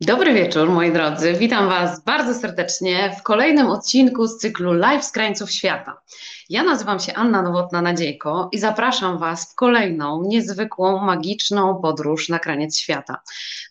Dobry wieczór, moi drodzy. Witam Was bardzo serdecznie w kolejnym odcinku z cyklu Live z krańców świata. Ja nazywam się Anna Nowotna-Nadziejko i zapraszam Was w kolejną, niezwykłą, magiczną podróż na kraniec świata.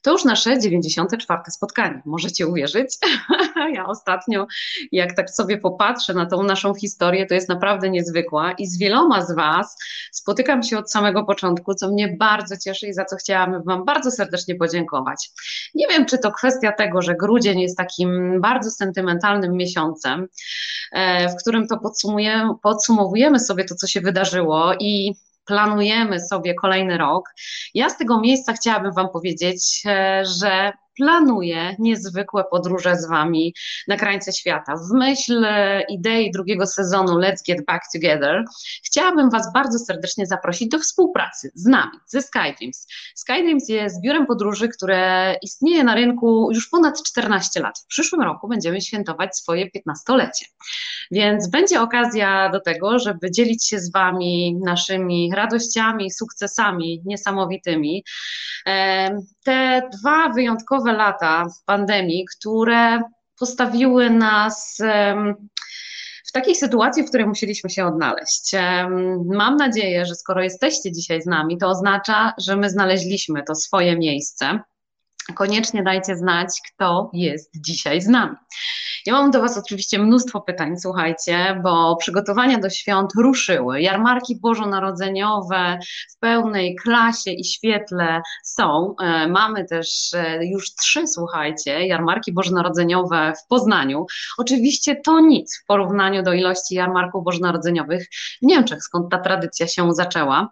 To już nasze 94. spotkanie, możecie uwierzyć? ja ostatnio, jak tak sobie popatrzę na tą naszą historię, to jest naprawdę niezwykła i z wieloma z Was spotykam się od samego początku, co mnie bardzo cieszy i za co chciałabym Wam bardzo serdecznie podziękować. Nie wiem, czy to kwestia tego, że grudzień jest takim bardzo sentymentalnym miesiącem, e, w którym to podsumujemy, podsumowujemy sobie to, co się wydarzyło i planujemy sobie kolejny rok. Ja z tego miejsca chciałabym Wam powiedzieć, e, że planuję niezwykłe podróże z Wami na krańce świata. W myśl idei drugiego sezonu Let's Get Back Together chciałabym Was bardzo serdecznie zaprosić do współpracy z nami, ze SkyDreams. SkyDreams jest biurem podróży, które istnieje na rynku już ponad 14 lat. W przyszłym roku będziemy świętować swoje 15-lecie. Więc będzie okazja do tego, żeby dzielić się z Wami naszymi radościami, sukcesami niesamowitymi. Te dwa wyjątkowe lata pandemii, które postawiły nas w takiej sytuacji, w której musieliśmy się odnaleźć. Mam nadzieję, że skoro jesteście dzisiaj z nami, to oznacza, że my znaleźliśmy to swoje miejsce. Koniecznie dajcie znać, kto jest dzisiaj z nami. Ja mam do Was oczywiście mnóstwo pytań, słuchajcie, bo przygotowania do świąt ruszyły. Jarmarki bożonarodzeniowe w pełnej klasie i świetle są. E, mamy też e, już trzy, słuchajcie, jarmarki bożonarodzeniowe w Poznaniu. Oczywiście to nic w porównaniu do ilości jarmarków bożonarodzeniowych w Niemczech, skąd ta tradycja się zaczęła.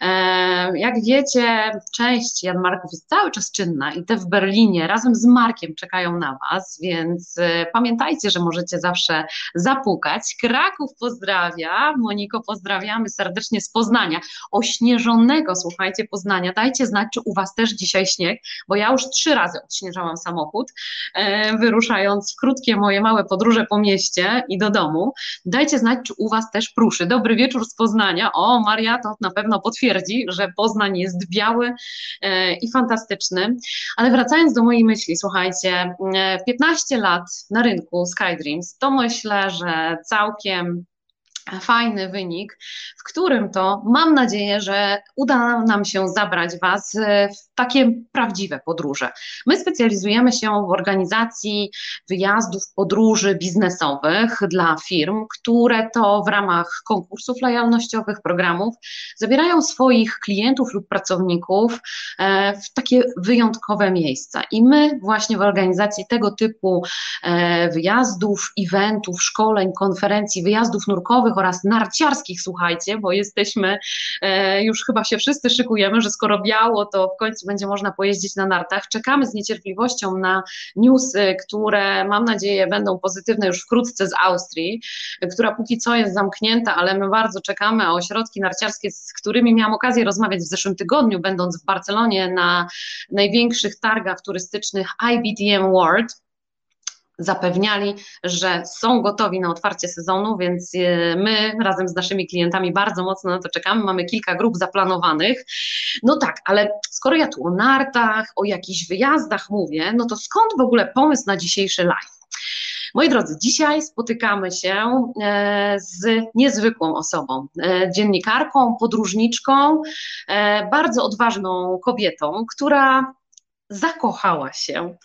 E, jak wiecie, część jarmarków jest cały czas czynna i w Berlinie razem z Markiem czekają na Was, więc pamiętajcie, pamiętajcie, że możecie zawsze zapukać. Kraków pozdrawia, Moniko pozdrawiamy serdecznie z Poznania, ośnieżonego, słuchajcie, Poznania. Dajcie znać, czy u Was też dzisiaj śnieg, bo ja już trzy razy odśnieżałam samochód, e, wyruszając w krótkie moje małe podróże po mieście i do domu. Dajcie znać, czy u Was też pruszy. Dobry wieczór z Poznania. O, Maria to na pewno potwierdzi, że Poznań jest biały e, i fantastyczny. Ale wracając do mojej myśli, słuchajcie, 15 e, lat na rynku, SkyDreams, to myślę, że całkiem fajny wynik, w którym to mam nadzieję, że uda nam się zabrać Was w takie prawdziwe podróże. My specjalizujemy się w organizacji wyjazdów, podróży biznesowych dla firm, które to w ramach konkursów lojalnościowych, programów zabierają swoich klientów lub pracowników e, w takie wyjątkowe miejsca. I my właśnie w organizacji tego typu e, wyjazdów, eventów, szkoleń, konferencji, wyjazdów nurkowych, oraz narciarskich, słuchajcie, bo jesteśmy, e, już chyba się wszyscy szykujemy, że skoro biało, to w końcu będzie można pojeździć na nartach. Czekamy z niecierpliwością na newsy, które mam nadzieję będą pozytywne już wkrótce z Austrii, która póki co jest zamknięta, ale my bardzo czekamy, a ośrodki narciarskie, z którymi miałam okazję rozmawiać w zeszłym tygodniu, będąc w Barcelonie na największych targach turystycznych IBTM World, zapewniali, że są gotowi na otwarcie sezonu, więc e, my razem z naszymi klientami bardzo mocno na to czekamy. Mamy kilka grup zaplanowanych. No tak, ale skoro ja tu o nartach, o jakichś wyjazdach mówię, no to skąd w ogóle pomysł na dzisiejszy live? Moi drodzy, dzisiaj spotykamy się e, z niezwykłą osobą, e, dziennikarką, podróżniczką, bardzo odważną kobietą, która zakochała się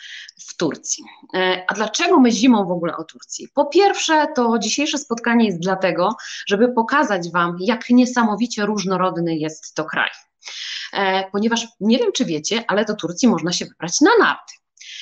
w Turcji. E, a dlaczego my zimą w ogóle o Turcji? Po pierwsze, to dzisiejsze spotkanie jest dlatego, żeby pokazać Wam, jak niesamowicie różnorodny jest to kraj. E, ponieważ nie wiem, czy wiecie, ale do Turcji można się wybrać na narty.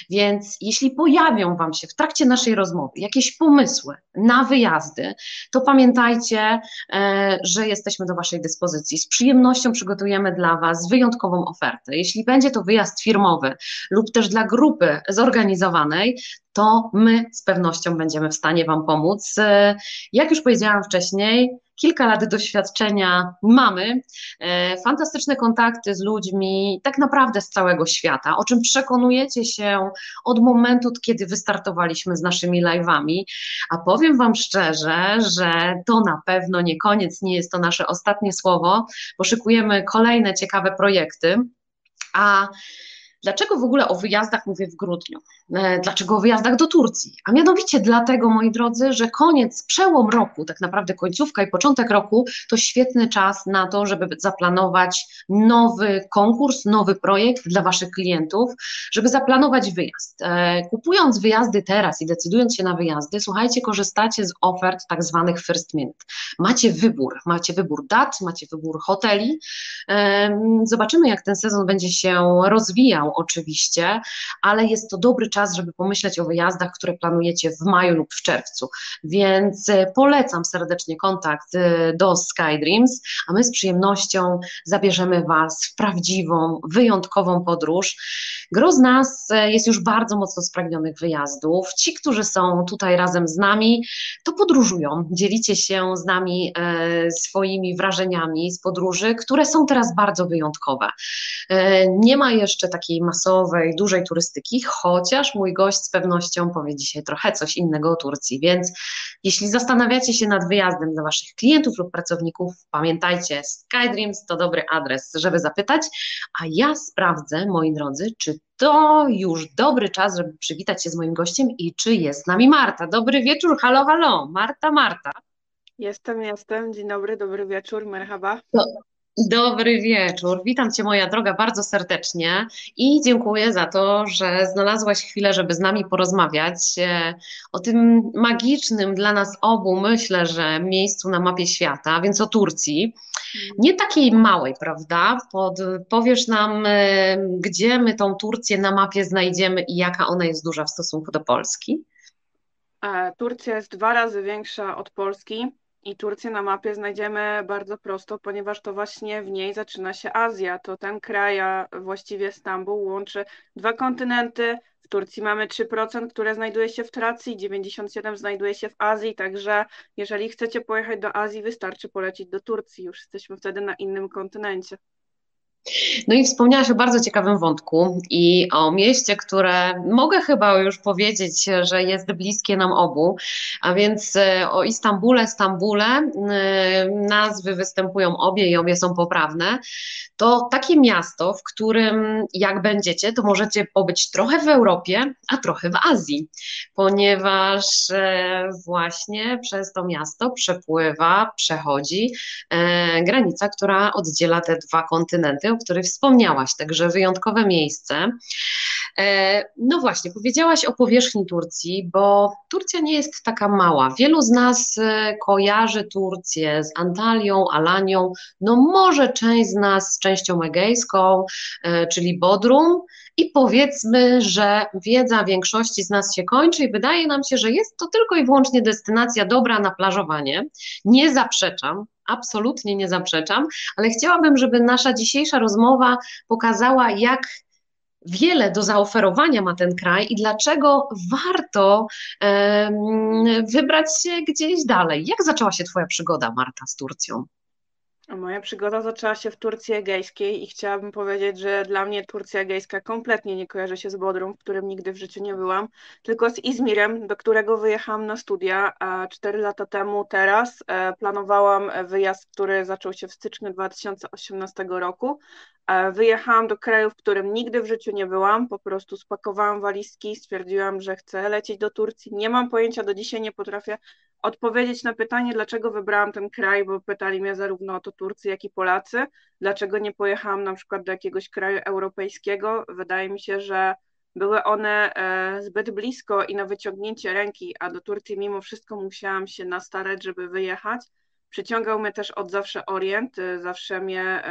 Więc jeśli pojawią Wam się w trakcie naszej rozmowy jakieś pomysły na wyjazdy, to pamiętajcie, e, że jesteśmy do Waszej dyspozycji. Z przyjemnością przygotujemy dla Was wyjątkową ofertę. Jeśli będzie to wyjazd firmowy lub też dla grupy zorganizowanej, to my z pewnością będziemy w stanie Wam pomóc. E, jak już powiedziałam wcześniej, kilka lat doświadczenia mamy, e, fantastyczne kontakty z ludźmi tak naprawdę z całego świata, o czym przekonujecie się od momentu, kiedy wystartowaliśmy z naszymi live'ami, a powiem Wam szczerze, że to na pewno nie koniec, nie jest to nasze ostatnie słowo, poszykujemy kolejne ciekawe projekty, a Dlaczego w ogóle o wyjazdach mówię w grudniu? E, dlaczego o wyjazdach do Turcji? A mianowicie dlatego, moi drodzy, że koniec, przełom roku, tak naprawdę końcówka i początek roku to świetny czas na to, żeby zaplanować nowy konkurs, nowy projekt dla Waszych klientów, żeby zaplanować wyjazd. E, kupując wyjazdy teraz i decydując się na wyjazdy, słuchajcie, korzystacie z ofert tak zwanych first minute. Macie wybór, macie wybór dat, macie wybór hoteli. Zobaczymy, jak ten sezon będzie się rozwijał oczywiście, ale jest to dobry czas, żeby pomyśleć o wyjazdach, które planujecie w maju lub w czerwcu. Więc e, polecam serdecznie kontakt e, do SkyDreams, a my z przyjemnością zabierzemy Was w prawdziwą, wyjątkową podróż. Gro z nas e, jest już bardzo mocno spragnionych wyjazdów. Ci, którzy są tutaj razem z nami, to podróżują, dzielicie się z nami swoimi wrażeniami z podróży, które są teraz bardzo wyjątkowe. Nie ma jeszcze takiej masowej, dużej turystyki, chociaż mój gość z pewnością powie dzisiaj trochę coś innego o Turcji. Więc jeśli zastanawiacie się nad wyjazdem dla Waszych klientów lub pracowników, pamiętajcie, SkyDreams to dobry adres, żeby zapytać, a ja sprawdzę, moi drodzy, czy to już dobry czas, żeby przywitać się z moim gościem i czy jest z nami Marta. Dobry wieczór, halo, halo, Marta, Marta. Jestem, jestem. Dzień dobry, dobry wieczór, merhaba. Dobry wieczór. Witam Cię, moja droga, bardzo serdecznie i dziękuję za to, że znalazłaś chwilę, żeby z nami porozmawiać e, o tym magicznym dla nas obu, myślę, że miejscu na mapie świata, więc o Turcji. Nie takiej małej, prawda? Pod, powiesz nam, e, gdzie my tą Turcję na mapie znajdziemy i jaka ona jest duża w stosunku do Polski? E, Turcja jest dwa razy większa od Polski. I Turcję na mapie znajdziemy bardzo prosto, ponieważ to właśnie w niej zaczyna się Azja. To ten kraj, a właściwie Stambuł łączy dwa kontynenty. W Turcji mamy 3%, które znajduje się w Tracji, 97% znajduje się w Azji, także jeżeli chcecie pojechać do Azji, wystarczy polecieć do Turcji. Już jesteśmy wtedy na innym kontynencie. No i wspomniałaś o bardzo ciekawym wątku i o mieście, które mogę chyba już powiedzieć, że jest bliskie nam obu, a więc e, o Istambule, Stambule. E, nazwy występują obie i obie są poprawne. To takie miasto, w którym jak będziecie, to możecie pobyć trochę w Europie, a trochę w Azji, ponieważ e, właśnie przez to miasto przepływa, przechodzi granica, która oddziela te dwa kontynenty o których wspomniałaś, także wyjątkowe miejsce. E, no właśnie, powiedziałaś o powierzchni Turcji, bo Turcja nie jest taka mała. Wielu z nas e, kojarzy Turcję z Antalią, Alanią, no może część z nas z częścią egejską, e, czyli Bodrum. I powiedzmy, że wiedza większości z nas się kończy i wydaje nam się, że jest to tylko i wyłącznie destynacja dobra na plażowanie. Nie zaprzeczam, absolutnie nie zaprzeczam, ale chciałabym, żeby nasza dzisiejsza rozmowa pokazała, jak wiele do zaoferowania ma ten kraj i dlaczego warto wybrać się gdzieś dalej. Jak zaczęła się Twoja przygoda, Marta, z Turcją? Moja przygoda zaczęła się w Turcji Egejskiej i chciałabym powiedzieć, że dla mnie Turcja Egejska kompletnie nie kojarzy się z Bodrum, w którym nigdy w życiu nie byłam, tylko z Izmirem, do którego wyjechałam na studia cztery lata temu. Teraz e, planowałam wyjazd, który zaczął się w styczniu 2018 roku. E, wyjechałam do kraju, w którym nigdy w życiu nie byłam, po prostu spakowałam walizki, stwierdziłam, że chcę lecieć do Turcji. Nie mam pojęcia, do dzisiaj nie potrafię odpowiedzieć na pytanie, dlaczego wybrałam ten kraj, bo pytali mnie zarówno o to Turcy, jak i Polacy, dlaczego nie pojechałam na przykład do jakiegoś kraju europejskiego. Wydaje mi się, że były one e, zbyt blisko i na wyciągnięcie ręki, a do Turcji mimo wszystko musiałam się nastarać, żeby wyjechać. Przyciągał mnie też od zawsze Orient, y, zawsze mnie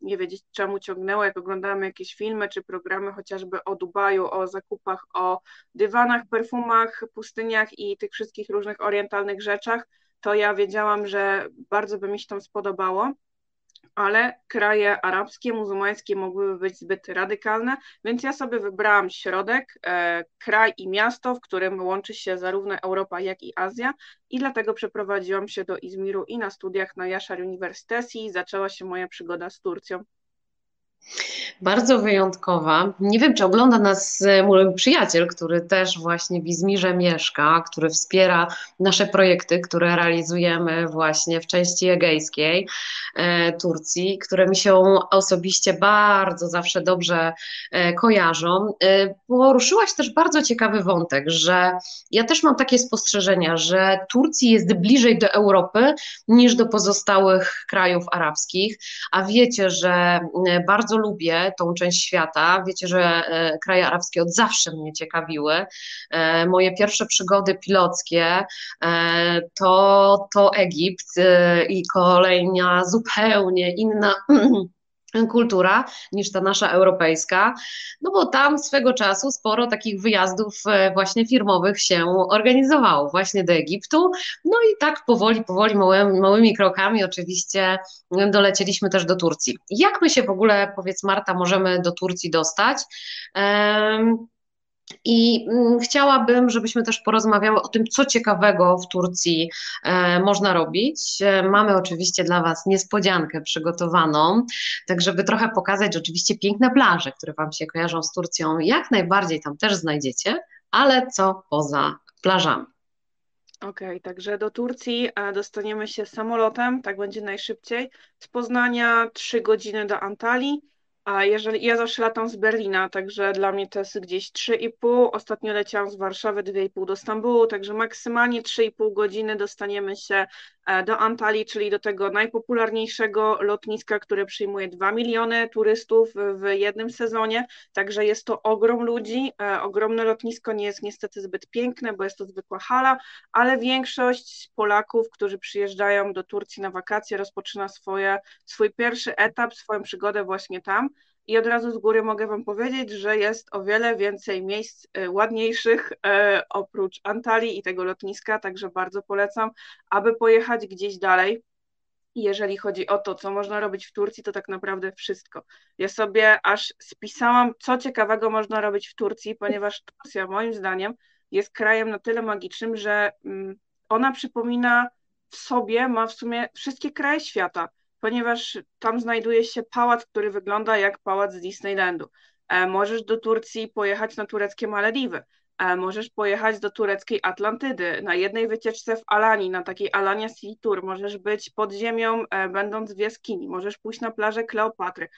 nie wiedzieć czemu ciągnęło, jak oglądałam jakieś filmy czy programy chociażby o Dubaju, o zakupach, o dywanach, perfumach, pustyniach i tych wszystkich różnych orientalnych rzeczach, to ja wiedziałam, że bardzo by mi się tam spodobało ale kraje arabskie, muzułmańskie mogłyby być zbyt radykalne, więc ja sobie wybrałam środek, e, kraj i miasto, w którym łączy się zarówno Europa, jak i Azja i dlatego przeprowadziłam się do Izmiru i na studiach na Yashar University zaczęła się moja przygoda z Turcją. Bardzo wyjątkowa. Nie wiem, czy ogląda nas e, mój przyjaciel, który też właśnie w Izmirze mieszka, który wspiera nasze projekty, które realizujemy właśnie w części egejskiej e, Turcji, które mi się osobiście bardzo zawsze dobrze e, kojarzą. Poruszyłaś też bardzo ciekawy wątek, że ja też mam takie spostrzeżenia, że Turcji jest bliżej do Europy niż do pozostałych krajów arabskich, a wiecie, że e, bardzo lubię tą część świata. Wiecie, że e, kraje arabskie od zawsze mnie ciekawiły. E, moje pierwsze przygody pilockie to, to Egipt i kolejna zupełnie inna kultura niż ta nasza europejska, no bo tam swego czasu sporo takich wyjazdów właśnie firmowych się organizowało, właśnie do Egiptu, no i tak powoli, powoli, małymi, małymi krokami oczywiście dolecieliśmy też do Turcji. Jak my się w ogóle, powiedz Marta, możemy do Turcji dostać? Um, i mm, chciałabym, żebyśmy też porozmawiały o tym, co ciekawego w Turcji e, można robić. E, mamy oczywiście dla Was niespodziankę przygotowaną, tak żeby trochę pokazać oczywiście piękne plaże, które Wam się kojarzą z Turcją. Jak najbardziej tam też znajdziecie, ale co poza plażami. Okej, okay, także do Turcji e, dostaniemy się samolotem, tak będzie najszybciej. Z Poznania 3 godziny do Antalii a jeżeli ja zawsze latam z Berlina, także dla mnie to jest gdzieś 3,5. Ostatnio leciałam z Warszawy 2,5 do Stambułu, także maksymalnie 3,5 godziny dostaniemy się do Antalii, czyli do tego najpopularniejszego lotniska, które przyjmuje 2 miliony turystów w jednym sezonie. Także jest to ogrom ludzi. E, ogromne lotnisko nie jest niestety zbyt piękne, bo jest to zwykła hala, ale większość Polaków, którzy przyjeżdżają do Turcji na wakacje, rozpoczyna swoje, swój pierwszy etap, swoją przygodę właśnie tam. I od razu z góry mogę Wam powiedzieć, że jest o wiele więcej miejsc e, ładniejszych e, oprócz Antalii i tego lotniska, także bardzo polecam, aby pojechać gdzieś dalej. Jeżeli chodzi o to, co można robić w Turcji, to tak naprawdę wszystko. Ja sobie aż spisałam, co ciekawego można robić w Turcji, ponieważ Turcja, moim zdaniem, jest krajem na tyle magicznym, że mm, ona przypomina w sobie, ma w sumie wszystkie kraje świata ponieważ tam znajduje się pałac, który wygląda jak pałac z Disneylandu. E, możesz do Turcji pojechać na tureckie Malediwy. E, możesz pojechać do tureckiej Atlantydy, na jednej wycieczce w Alanii, na takiej Alania Sea Tour, możesz być pod ziemią, e, będąc w jaskini, możesz pójść na plażę Kleopatry,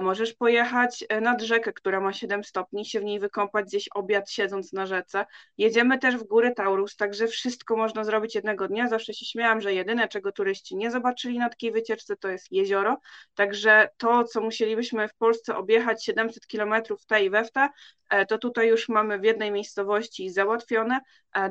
możesz pojechać e, nad rzekę, która ma 7 stopni, się w niej wykąpać, gdzieś obiad siedząc na rzece. Jedziemy też w góry Taurus, także wszystko można zrobić jednego dnia. Zawsze się śmiałam, że jedyne, czego turyści nie zobaczyli na takiej wycieczce, to jest jezioro. Także to, co musielibyśmy w Polsce objechać 700 kilometrów w te i we w te, e, to tutaj już mamy w jednej miejscowości załatwione.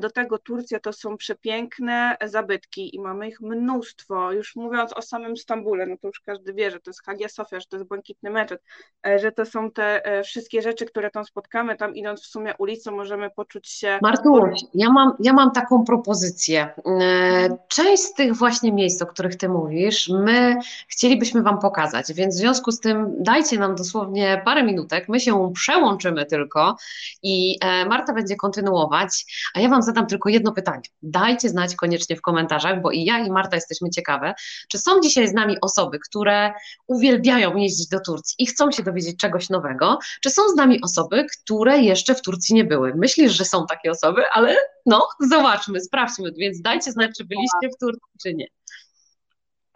Do tego Turcja to są przepiękne zabytki i mamy ich mnóstwo. Już mówiąc o samym Stambule, no to już każdy wie, że to jest Hagia Sofia, że to jest błękitny piękny meczet, e, że to są te e, wszystkie rzeczy, które tam spotkamy, tam idąc w sumie ulicą możemy poczuć się... Martuś, ja mam, ja mam taką propozycję. E, część z tych właśnie miejsc, o których Ty mówisz, my chcielibyśmy Wam pokazać, więc w związku z tym dajcie nam dosłownie parę minutek, my się przełączymy tylko i Marta będzie kontynuować, a ja Wam zadam tylko jedno pytanie. Dajcie znać koniecznie w komentarzach, bo i ja i Marta jesteśmy ciekawe, czy są dzisiaj z nami osoby, które uwielbiają jeździć do Turcji, Turcji i chcą się dowiedzieć czegoś nowego, czy są z nami osoby, które jeszcze w Turcji nie były? Myślisz, że są takie osoby, ale no, zobaczmy, sprawdźmy, więc dajcie znać, czy byliście w Turcji, czy nie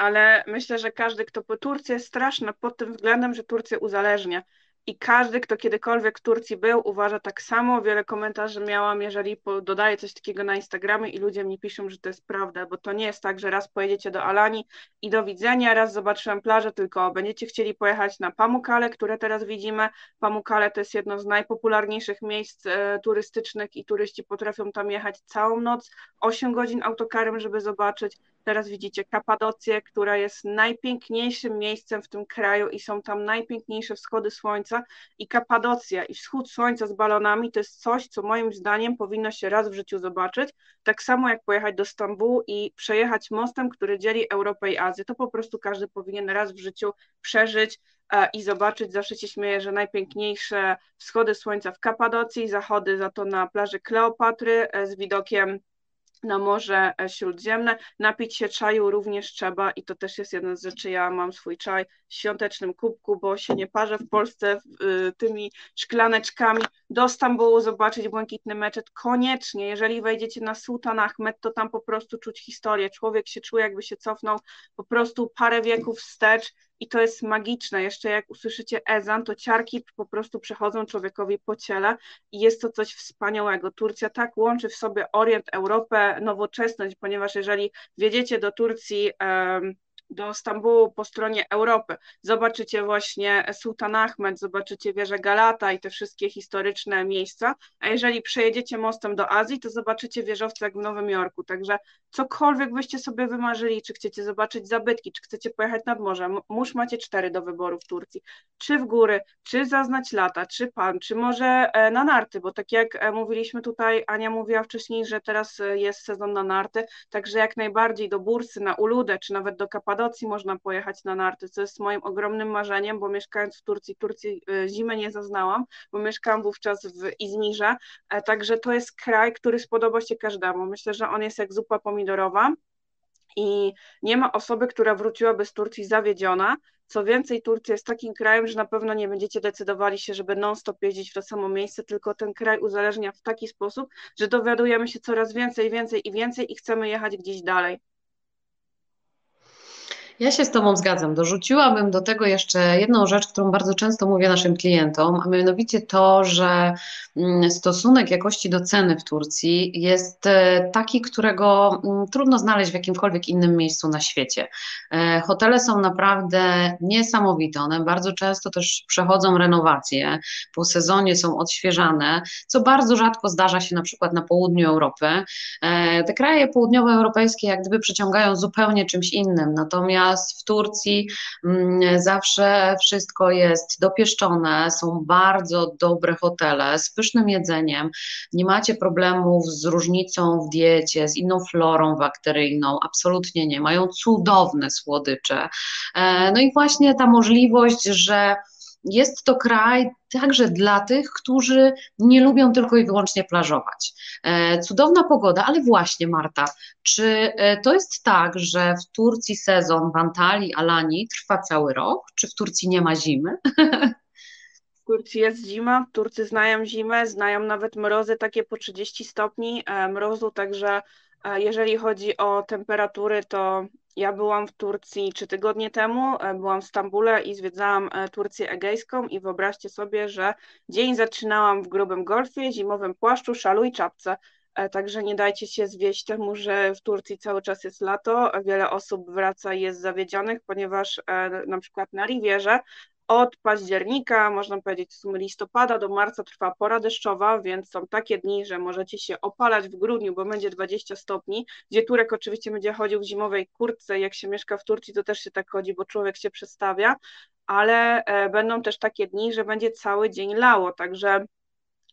ale myślę, że każdy, kto po Turcji jest straszna pod tym względem, że Turcja uzależnia. I każdy, kto kiedykolwiek w Turcji był, uważa tak samo. Wiele komentarzy miałam, jeżeli dodaję coś takiego na Instagramie i ludzie mi piszą, że to jest prawda, bo to nie jest tak, że raz pojedziecie do Alani i do widzenia, raz zobaczyłem plażę, tylko będziecie chcieli pojechać na Pamukkale, które teraz widzimy. Pamukkale to jest jedno z najpopularniejszych miejsc e, turystycznych i turyści potrafią tam jechać całą noc, 8 godzin autokarem, żeby zobaczyć. Teraz widzicie Kapadocję, która jest najpiękniejszym miejscem w tym kraju i są tam najpiękniejsze wschody słońca i Kapadocja i wschód słońca z balonami to jest coś, co moim zdaniem powinno się raz w życiu zobaczyć, tak samo jak pojechać do Stambułu i przejechać mostem, który dzieli Europę i Azję. To po prostu każdy powinien raz w życiu przeżyć e, i zobaczyć. Zawsze się śmieję, że najpiękniejsze wschody słońca w Kapadocji, zachody za to na plaży Kleopatry e, z widokiem na Morze Śródziemne. Napić się czaju również trzeba i to też jest jedna z rzeczy. Ja mam swój czaj w świątecznym kubku, bo się nie parzę w Polsce y, tymi szklaneczkami. Do Stambułu zobaczyć błękitny meczet koniecznie. Jeżeli wejdziecie na Sultan Ahmed, to tam po prostu czuć historię. Człowiek się czuje, jakby się cofnął po prostu parę wieków wstecz i to jest magiczne. Jeszcze jak usłyszycie ezan, to ciarki po prostu przechodzą człowiekowi po ciele i jest to coś wspaniałego. Turcja tak łączy w sobie Orient, Europę, nowoczesność, ponieważ jeżeli wjedziecie do Turcji, um, do Stambułu po stronie Europy. Zobaczycie właśnie Sultan Ahmed, zobaczycie wieżę Galata i te wszystkie historyczne miejsca, a jeżeli przejedziecie mostem do Azji, to zobaczycie wieżowce jak w Nowym Jorku, także cokolwiek byście sobie wymarzyli, czy chcecie zobaczyć zabytki, czy chcecie pojechać nad morze, mórz macie cztery do wyboru w Turcji, czy w góry, czy zaznać lata, czy pan, czy może e, na narty, bo tak jak e, mówiliśmy tutaj, Ania mówiła wcześniej, że teraz e, jest sezon na narty, także jak najbardziej do Bursy, na Uludę, czy nawet do Kapadocji, Kapadocji można pojechać na narty, co jest moim ogromnym marzeniem, bo mieszkając w Turcji, Turcji y, zimy nie zaznałam, bo mieszkałam wówczas w Izmirze, e, także to jest kraj, który spodoba się każdemu. Myślę, że on jest jak zupa pomidorowa, i nie ma osoby, która wróciłaby z Turcji zawiedziona. Co więcej, Turcja jest takim krajem, że na pewno nie będziecie decydowali się, żeby non-stop jeździć w to samo miejsce, tylko ten kraj uzależnia w taki sposób, że dowiadujemy się coraz więcej, więcej i więcej i chcemy jechać gdzieś dalej. Ja się z Tobą zgadzam. Dorzuciłabym do tego jeszcze jedną rzecz, którą bardzo często mówię naszym klientom, a mianowicie to, że mm, stosunek jakości do ceny w Turcji jest e, taki, którego mm, trudno znaleźć w jakimkolwiek innym miejscu na świecie. E, hotele są naprawdę niesamowite. One bardzo często też przechodzą renowacje, po sezonie są odświeżane, co bardzo rzadko zdarza się na przykład na południu Europy. E, te kraje południowoeuropejskie jak gdyby przyciągają zupełnie czymś innym, natomiast Natomiast w Turcji mm, zawsze wszystko jest dopieszczone, są bardzo dobre hotele z pysznym jedzeniem, nie macie problemów z różnicą w diecie, z inną florą bakteryjną, absolutnie nie. Mają cudowne słodycze. E, no i właśnie ta możliwość, że jest to kraj także dla tych, którzy nie lubią tylko i wyłącznie plażować. E, cudowna pogoda, ale właśnie Marta, czy e, to jest tak, że w Turcji sezon w Antalii, Alanii trwa cały rok, czy w Turcji nie ma zimy? W Turcji jest zima, Turcy znają zimę, znają nawet mrozy takie po 30 stopni e, mrozu, także jeżeli chodzi o temperatury, to ja byłam w Turcji trzy tygodnie temu, e, byłam w Stambule i zwiedzałam e, Turcję Egejską i wyobraźcie sobie, że dzień zaczynałam w grubym golfie, zimowym płaszczu, szalu i czapce. E, także nie dajcie się zwieść temu, że w Turcji cały czas jest lato. Wiele osób wraca i jest zawiedzionych, ponieważ na przykład na Rivierze od października, można powiedzieć w sumie listopada do marca trwa pora deszczowa, więc są takie dni, że możecie się opalać w grudniu, bo będzie 20 stopni, gdzie Turek oczywiście będzie chodził w zimowej kurtce, jak się mieszka w Turcji, to też się tak chodzi, bo człowiek się przestawia, ale e, będą też takie dni, że będzie cały dzień lało, także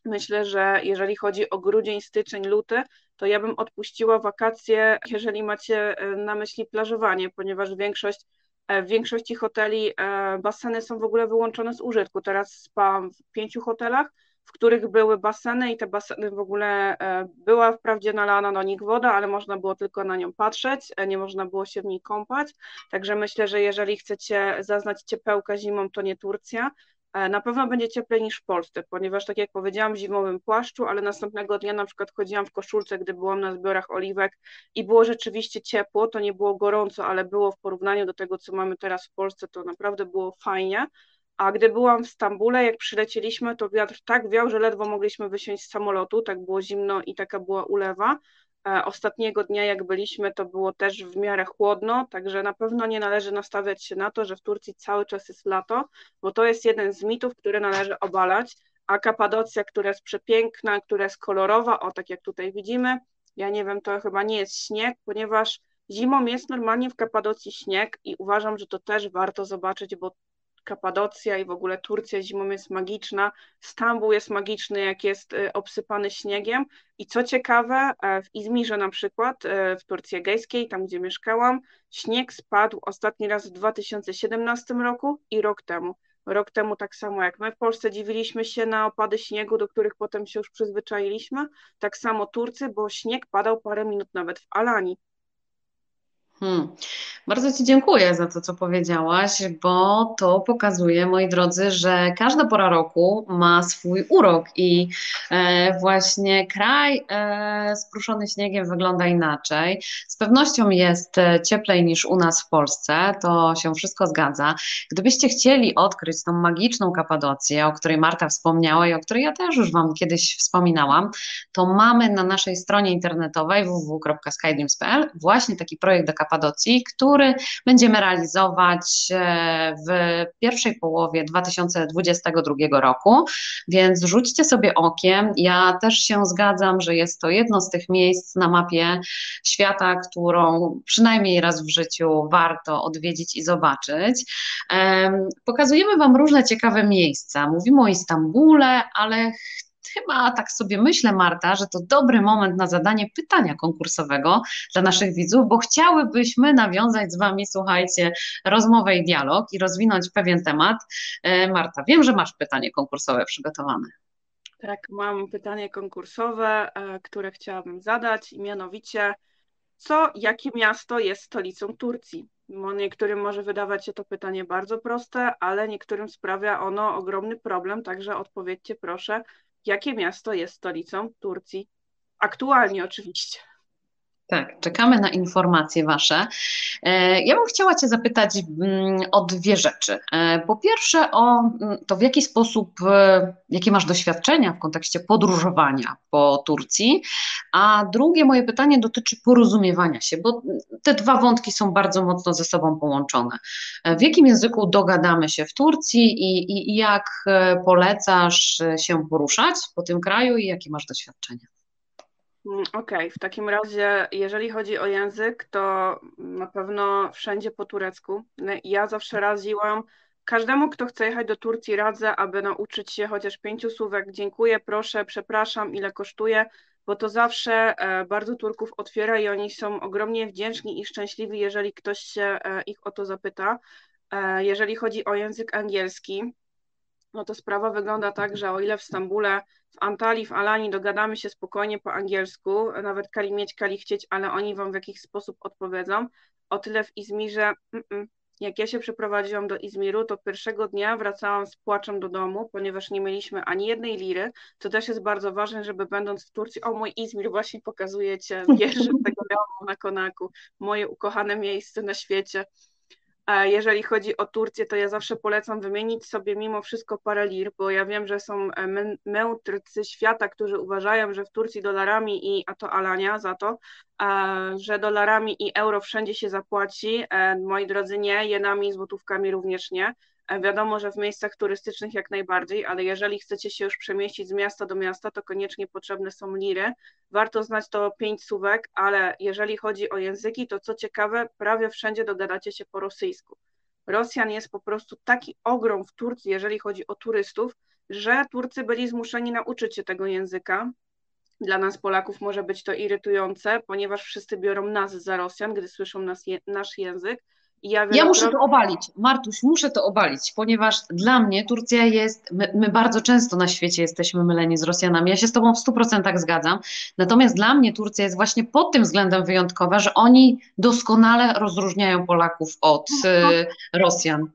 myślę, że jeżeli chodzi o grudzień, styczeń, luty, to ja bym odpuściła wakacje, jeżeli macie e, na myśli plażowanie, ponieważ większość w większości hoteli e, baseny są w ogóle wyłączone z użytku. Teraz spałam w pięciu hotelach, w których były baseny i te baseny w ogóle e, była wprawdzie nalana do nich woda, ale można było tylko na nią patrzeć, nie można było się w niej kąpać. Także myślę, że jeżeli chcecie zaznać ciepełka zimą, to nie Turcja. E, na pewno będzie cieplej niż w Polsce, ponieważ tak jak powiedziałam, w zimowym płaszczu, ale następnego dnia na przykład chodziłam w koszulce, gdy byłam na zbiorach oliwek i było rzeczywiście ciepło, to nie było gorąco, ale było w porównaniu do tego, co mamy teraz w Polsce, to naprawdę było fajnie. A gdy byłam w Stambule, jak przylecieliśmy, to wiatr tak wiał, że ledwo mogliśmy wysiąść z samolotu, tak było zimno i taka była ulewa. E, ostatniego dnia, jak byliśmy, to było też w miarę chłodno, także na pewno nie należy nastawiać się na to, że w Turcji cały czas jest lato, bo to jest jeden z mitów, który należy obalać. A Kapadocja, która jest przepiękna, która jest kolorowa, o tak jak tutaj widzimy, ja nie wiem, to chyba nie jest śnieg, ponieważ zimą jest normalnie w Kapadocji śnieg i uważam, że to też warto zobaczyć, bo Kapadocja i w ogóle Turcja zimą jest magiczna, Stambuł jest magiczny, jak jest y, obsypany śniegiem i co ciekawe, e, w Izmirze na przykład, e, w Turcji Egejskiej, tam gdzie mieszkałam, śnieg spadł ostatni raz w 2017 roku i rok temu. Rok temu tak samo jak my w Polsce dziwiliśmy się na opady śniegu, do których potem się już przyzwyczailiśmy. Tak samo Turcy, bo śnieg padał parę minut nawet w Alanii. Hmm. Bardzo Ci dziękuję za to, co powiedziałaś, bo to pokazuje, moi drodzy, że każda pora roku ma swój urok i e, właśnie kraj e, spruszony śniegiem wygląda inaczej. Z pewnością jest e, cieplej niż u nas w Polsce, to się wszystko zgadza. Gdybyście chcieli odkryć tą magiczną Kapadocję, o której Marta wspomniała i o której ja też już Wam kiedyś wspominałam, to mamy na naszej stronie internetowej www.skydreams.pl właśnie taki projekt do Kapadocji Kapadocji, który będziemy realizować e, w pierwszej połowie 2022 roku, więc rzućcie sobie okiem. Ja też się zgadzam, że jest to jedno z tych miejsc na mapie świata, którą przynajmniej raz w życiu warto odwiedzić i zobaczyć. Pokazujemy Wam różne ciekawe miejsca. Mówimy o Istambule, ale chyba tak sobie myślę, Marta, że to dobry moment na zadanie pytania konkursowego dla naszych widzów, bo chciałybyśmy nawiązać z Wami, słuchajcie, rozmowę i dialog i rozwinąć pewien temat. E, Marta, wiem, że masz pytanie konkursowe przygotowane. Tak, mam pytanie konkursowe, e, które chciałabym zadać, mianowicie, co, jakie miasto jest stolicą Turcji? Niektórym może wydawać się to pytanie bardzo proste, ale niektórym sprawia ono ogromny problem, także odpowiedzcie proszę, jakie miasto jest stolicą Turcji. Aktualnie oczywiście. Tak, czekamy na informacje Wasze. E, ja bym chciała Cię zapytać mm, o dwie rzeczy. E, po pierwsze, o mm, to, w jaki sposób, e, jakie masz doświadczenia w kontekście podróżowania po Turcji, a drugie moje pytanie dotyczy porozumiewania się, bo te dwa wątki są bardzo mocno ze sobą połączone. W jakim języku dogadamy się w Turcji i, i, i jak polecasz się poruszać po tym kraju i jakie masz doświadczenia? Mm, okej, okay. w takim razie, jeżeli chodzi o język, to na pewno wszędzie po turecku. Ja zawsze radziłam każdemu, kto chce jechać do Turcji, radzę, aby nauczyć się chociaż pięciu słówek. Dziękuję, proszę, przepraszam, ile kosztuje, bo to zawsze e, bardzo Turków otwiera i oni są ogromnie wdzięczni i szczęśliwi, jeżeli ktoś się e, ich o to zapyta. E, jeżeli chodzi o język angielski, no to sprawa wygląda tak, że o ile w Stambule, w Antalii, w Alanii dogadamy się spokojnie po angielsku, nawet kali mieć, kali chcieć, ale oni wam w jakiś sposób odpowiedzą, o tyle w Izmirze, mm jak ja się przeprowadziłam do Izmiru, to pierwszego dnia wracałam z płaczem do domu, ponieważ nie mieliśmy ani jednej liry, co też jest bardzo ważne, żeby będąc w Turcji, o mój Izmir właśnie pokazujecie, wierzę tego domu na Konaku, moje ukochane miejsce na świecie, jeżeli chodzi o Turcję, to ja zawsze polecam wymienić sobie mimo wszystko parę lir, bo ja wiem, że są e, mędrcy świata, którzy uważają, że w Turcji dolarami i, a to Alania za to, że dolarami i euro wszędzie się zapłaci. E, moi drodzy, nie, jenami, złotówkami również nie. Wiadomo, że w miejscach turystycznych jak najbardziej, ale jeżeli chcecie się już przemieścić z miasta do miasta, to koniecznie potrzebne są liry. Warto znać to pięć słówek, ale jeżeli chodzi o języki, to co ciekawe, prawie wszędzie dogadacie się po rosyjsku. Rosjan jest po prostu taki ogrom w Turcji, jeżeli chodzi o turystów, że Turcy byli zmuszeni nauczyć się tego języka. Dla nas, Polaków, może być to irytujące, ponieważ wszyscy biorą nas za Rosjan, gdy słyszą nas je, nasz język ja, ja muszę to obalić, Martuś, muszę to obalić, ponieważ dla mnie Turcja jest, my, my, bardzo często na świecie jesteśmy myleni z Rosjanami, ja się z Tobą w 100% zgadzam, natomiast dla mnie Turcja jest właśnie pod tym względem wyjątkowa, że oni doskonale rozróżniają Polaków od y, Rosjan.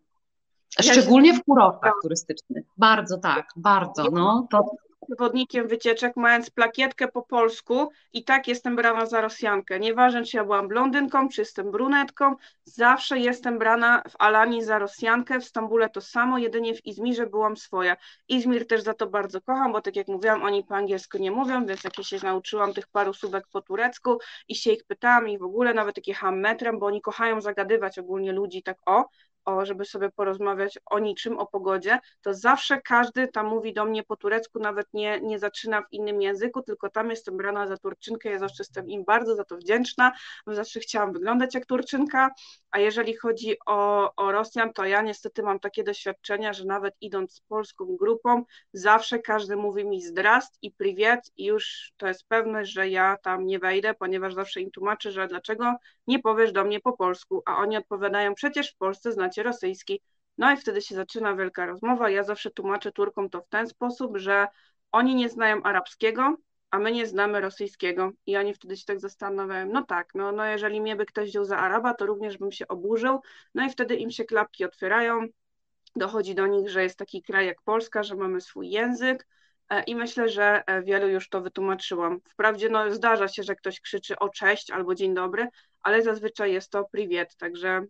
Szczególnie w kurortach turystycznych. Bardzo tak, bardzo. No, to, przewodnikiem wycieczek, mając plakietkę po polsku i tak jestem brana za Rosjankę. Nieważne, czy ja byłam blondynką, czy jestem brunetką, zawsze jestem brana w Alanii za Rosjankę, w Stambule to samo, jedynie w Izmirze byłam swoja. Izmir też za to bardzo kocham, bo tak jak mówiłam, oni po angielsku nie mówią, więc jak ja się nauczyłam tych paru słówek po turecku i się ich pytałam i w ogóle nawet takie jechałam metrem, bo oni kochają zagadywać ogólnie ludzi tak o, o, żeby sobie porozmawiać o niczym, o pogodzie, to zawsze każdy tam mówi do mnie po turecku, nawet nie, nie zaczyna w innym języku, tylko tam jestem brana za Turczynkę, ja zawsze jestem im bardzo za to wdzięczna, bo zawsze chciałam wyglądać jak Turczynka, a jeżeli chodzi o, o Rosjan, to ja niestety mam takie doświadczenia, że nawet idąc z polską grupą, zawsze każdy mówi mi zdrast i priwiet i już to jest pewne, że ja tam nie wejdę, ponieważ zawsze im tłumaczę, że dlaczego nie powiesz do mnie po polsku, a oni odpowiadają, przecież w Polsce znacie rosyjski, No i wtedy się zaczyna wielka rozmowa. Ja zawsze tłumaczę Turkom to w ten sposób, że oni nie znają arabskiego, a my nie znamy rosyjskiego. I oni wtedy się tak zastanawiają, no tak, no, no jeżeli mnie by ktoś wziął za Araba, to również bym się oburzył. No i wtedy im się klapki otwierają, dochodzi do nich, że jest taki kraj jak Polska, że mamy swój język, E, i myślę, że e, wielu już to wytłumaczyłam. Wprawdzie no, zdarza się, że ktoś krzyczy o cześć albo dzień dobry, ale zazwyczaj jest to priwiet, także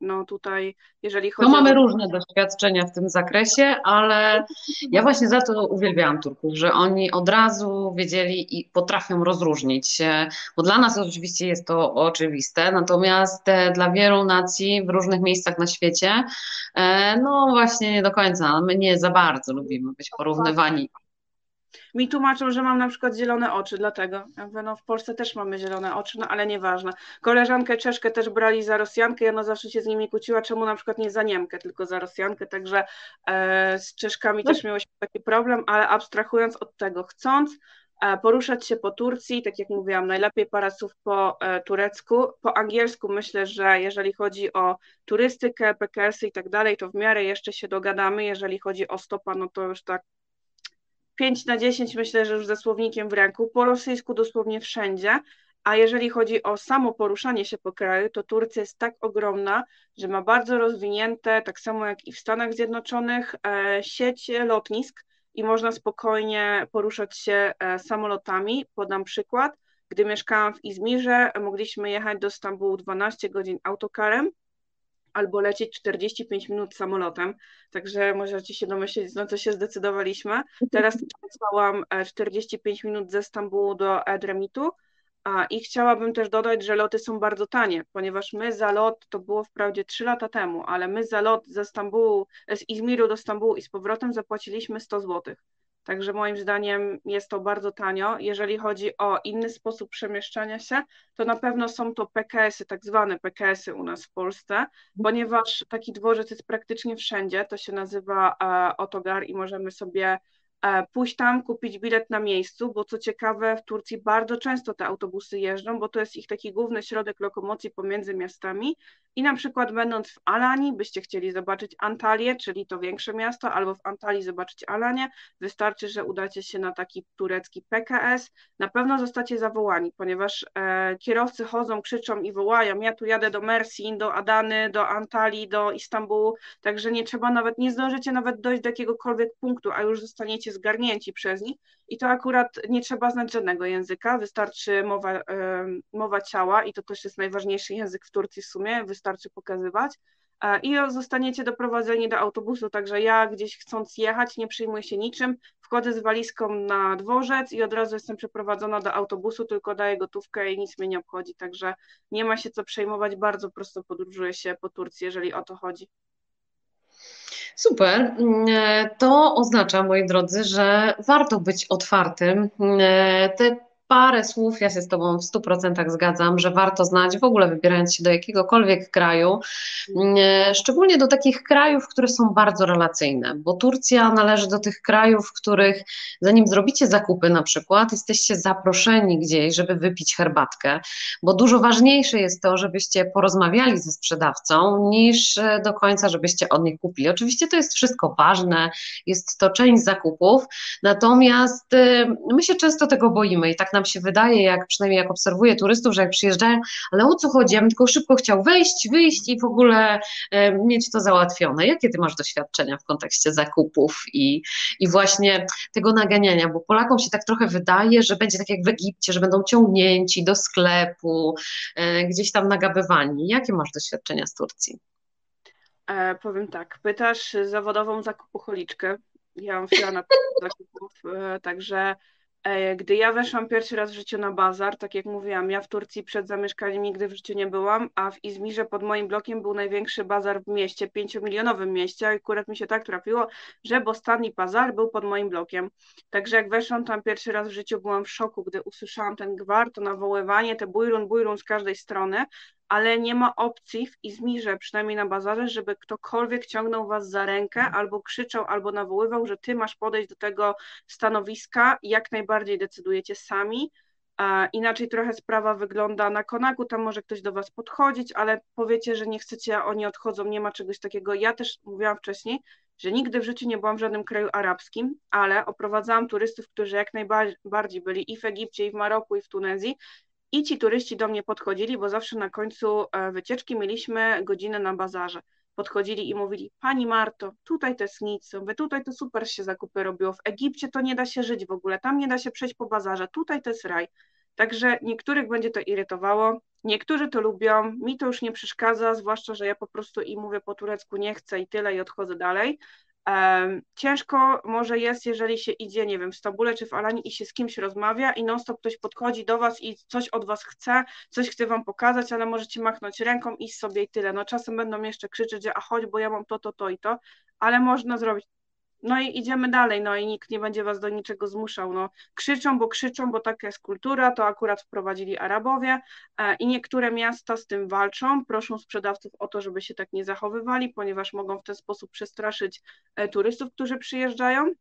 no tutaj, jeżeli chodzi No mamy o... różne doświadczenia w tym zakresie, ale ja właśnie za to uwielbiałam Turków, że oni od razu wiedzieli i potrafią rozróżnić, bo dla nas oczywiście jest to oczywiste, natomiast e, dla wielu nacji w różnych miejscach na świecie, no właśnie nie do końca, my nie za bardzo lubimy być porównywani mi tłumaczą, że mam na przykład zielone oczy, dlatego. Ja mówię, no w Polsce też mamy zielone oczy, no ale nieważne. Koleżankę Czeszkę też brali za Rosjankę, ja ona zawsze się z nimi kłóciła, czemu na przykład nie za Niemkę, tylko za Rosjankę, także e, z Czeszkami też miałyśmy taki problem, ale abstrahując od tego, chcąc e, poruszać się po Turcji, tak jak mówiłam, najlepiej parę słów po e, turecku. Po angielsku myślę, że jeżeli chodzi o turystykę, PKS-y i tak dalej, to w miarę jeszcze się dogadamy. Jeżeli chodzi o stopa, no to już tak 5 na 10 myślę, że już ze słownikiem w ręku, po rosyjsku dosłownie wszędzie, a jeżeli chodzi o samo poruszanie się po kraju, to Turcja jest tak ogromna, że ma bardzo rozwinięte, tak samo jak i w Stanach Zjednoczonych, e, sieć lotnisk i można spokojnie poruszać się e, samolotami. Podam przykład. Gdy mieszkałam w Izmirze, mogliśmy jechać do Stambułu 12 godzin autokarem, albo lecieć 45 minut samolotem, także możecie się domyślić, na co się zdecydowaliśmy. Teraz przesłałam 45 minut ze Stambułu do Edremitu a, i chciałabym też dodać, że loty są bardzo tanie, ponieważ my za lot, to było wprawdzie 3 lata temu, ale my za lot ze Stambułu, z Izmiru do Stambułu i z powrotem zapłaciliśmy 100 złotych. Także moim zdaniem jest to bardzo tanio. Jeżeli chodzi o inny sposób przemieszczania się, to na pewno są to PKS-y, tak zwane PKS-y u nas w Polsce, ponieważ taki dworzec jest praktycznie wszędzie. To się nazywa e, Otogar i możemy sobie pójść tam, kupić bilet na miejscu, bo co ciekawe, w Turcji bardzo często te autobusy jeżdżą, bo to jest ich taki główny środek lokomocji pomiędzy miastami. I na przykład będąc w Alani, byście chcieli zobaczyć Antalię, czyli to większe miasto, albo w Antalii zobaczyć Alanię, wystarczy, że udacie się na taki turecki PKS. Na pewno zostacie zawołani, ponieważ e, kierowcy chodzą, krzyczą i wołają: Ja tu jadę do Mersin, do Adany, do Antalii, do Istambułu, także nie trzeba nawet, nie zdążycie nawet dojść do jakiegokolwiek punktu, a już zostaniecie zgarnięci przez nich i to akurat nie trzeba znać żadnego języka, wystarczy mowa, mowa ciała i to też jest najważniejszy język w Turcji w sumie, wystarczy pokazywać i zostaniecie doprowadzeni do autobusu, także ja gdzieś chcąc jechać nie przyjmuję się niczym, wchodzę z walizką na dworzec i od razu jestem przeprowadzona do autobusu, tylko daję gotówkę i nic mnie nie obchodzi, także nie ma się co przejmować, bardzo prosto podróżuję się po Turcji, jeżeli o to chodzi. Super. To oznacza, moi drodzy, że warto być otwartym. Te parę słów, ja się z Tobą w 100% zgadzam, że warto znać w ogóle wybierając się do jakiegokolwiek kraju, mm, szczególnie do takich krajów, które są bardzo relacyjne, bo Turcja należy do tych krajów, w których zanim zrobicie zakupy na przykład, jesteście zaproszeni gdzieś, żeby wypić herbatkę, bo dużo ważniejsze jest to, żebyście porozmawiali ze sprzedawcą, niż e, do końca, żebyście od nich kupili. Oczywiście to jest wszystko ważne, jest to część zakupów, natomiast e, my się często tego boimy i tak naprawdę nam się wydaje, jak przynajmniej jak obserwuję turystów, że jak przyjeżdżają, ale o co chodzi? Ja bym tylko szybko chciał wejść, wyjść i w ogóle e, mieć to załatwione. Jakie ty masz doświadczenia w kontekście zakupów i, i właśnie tego naganiania? Bo Polakom się tak trochę wydaje, że będzie tak jak w Egipcie, że będą ciągnięci do sklepu, e, gdzieś tam nagabywani. Jakie masz doświadczenia z Turcji? E, powiem tak, pytasz zawodową zakupocholiczkę. Ja mam fiana zakupów, e, także gdy ja weszłam pierwszy raz w życiu na bazar, tak jak mówiłam, ja w Turcji przed zamieszkaniem nigdy w życiu nie byłam, a w Izmirze pod moim blokiem był największy bazar w mieście, pięciomilionowym mieście, a akurat mi się tak trafiło, że Bostani Bazar był pod moim blokiem. Także jak weszłam tam pierwszy raz w życiu, byłam w szoku, gdy usłyszałam ten gwar, to nawoływanie, te bujrun, bujrun z każdej strony, ale nie ma opcji w Izmirze, przynajmniej na bazarze, żeby ktokolwiek ciągnął was za rękę albo krzyczał, albo nawoływał, że ty masz podejść do tego stanowiska, jak najbardziej decydujecie sami. Inaczej trochę sprawa wygląda na konaku, tam może ktoś do Was podchodzić, ale powiecie, że nie chcecie, a oni odchodzą, nie ma czegoś takiego. Ja też mówiłam wcześniej, że nigdy w życiu nie byłam w żadnym kraju arabskim, ale oprowadzałam turystów, którzy jak najbardziej byli i w Egipcie, i w Maroku, i w Tunezji. I ci turyści do mnie podchodzili, bo zawsze na końcu e, wycieczki mieliśmy godzinę na bazarze. Podchodzili i mówili, Pani Marto, tutaj to jest nic, wy tutaj to super się zakupy robiło, w Egipcie to nie da się żyć w ogóle, tam nie da się przejść po bazarze, tutaj to jest raj. Także niektórych będzie to irytowało, niektórzy to lubią, mi to już nie przeszkadza, zwłaszcza, że ja po prostu i mówię po turecku nie chcę i tyle i odchodzę dalej. Ciężko może jest, jeżeli się idzie, nie wiem, w Stambule czy w Alanii i się z kimś rozmawia i non-stop ktoś podchodzi do was i coś od was chce, coś chce wam pokazać, ale możecie machnąć ręką, iść sobie i tyle. No czasem będą jeszcze krzyczeć, że a chodź, bo ja mam to, to, to i to, ale można zrobić no i idziemy dalej, no i nikt nie będzie was do niczego zmuszał. No, krzyczą, bo krzyczą, bo taka jest kultura, to akurat wprowadzili Arabowie e, i niektóre miasta z tym walczą, proszą sprzedawców o to, żeby się tak nie zachowywali, ponieważ mogą w ten sposób przestraszyć e, turystów, którzy przyjeżdżają,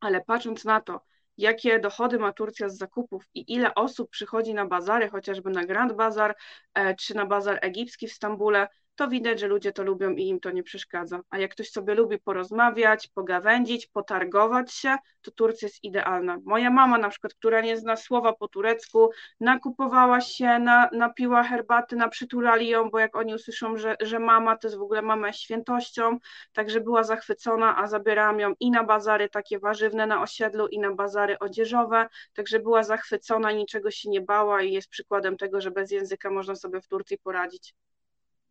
ale patrząc na to, jakie dochody ma Turcja z zakupów i ile osób przychodzi na bazary, chociażby na Grand Bazar e, czy na bazar egipski w Stambule, to widać, że ludzie to lubią i im to nie przeszkadza. A jak ktoś sobie lubi porozmawiać, pogawędzić, potargować się, to Turcja jest idealna. Moja mama na przykład, która nie zna słowa po turecku, nakupowała się, na, napiła herbaty, naprzytulali ją, bo jak oni usłyszą, że, że mama to jest w ogóle mama świętością, także była zachwycona, a zabierałam ją i na bazary takie warzywne na osiedlu, i na bazary odzieżowe, także była zachwycona, niczego się nie bała i jest przykładem tego, że bez języka można sobie w Turcji poradzić.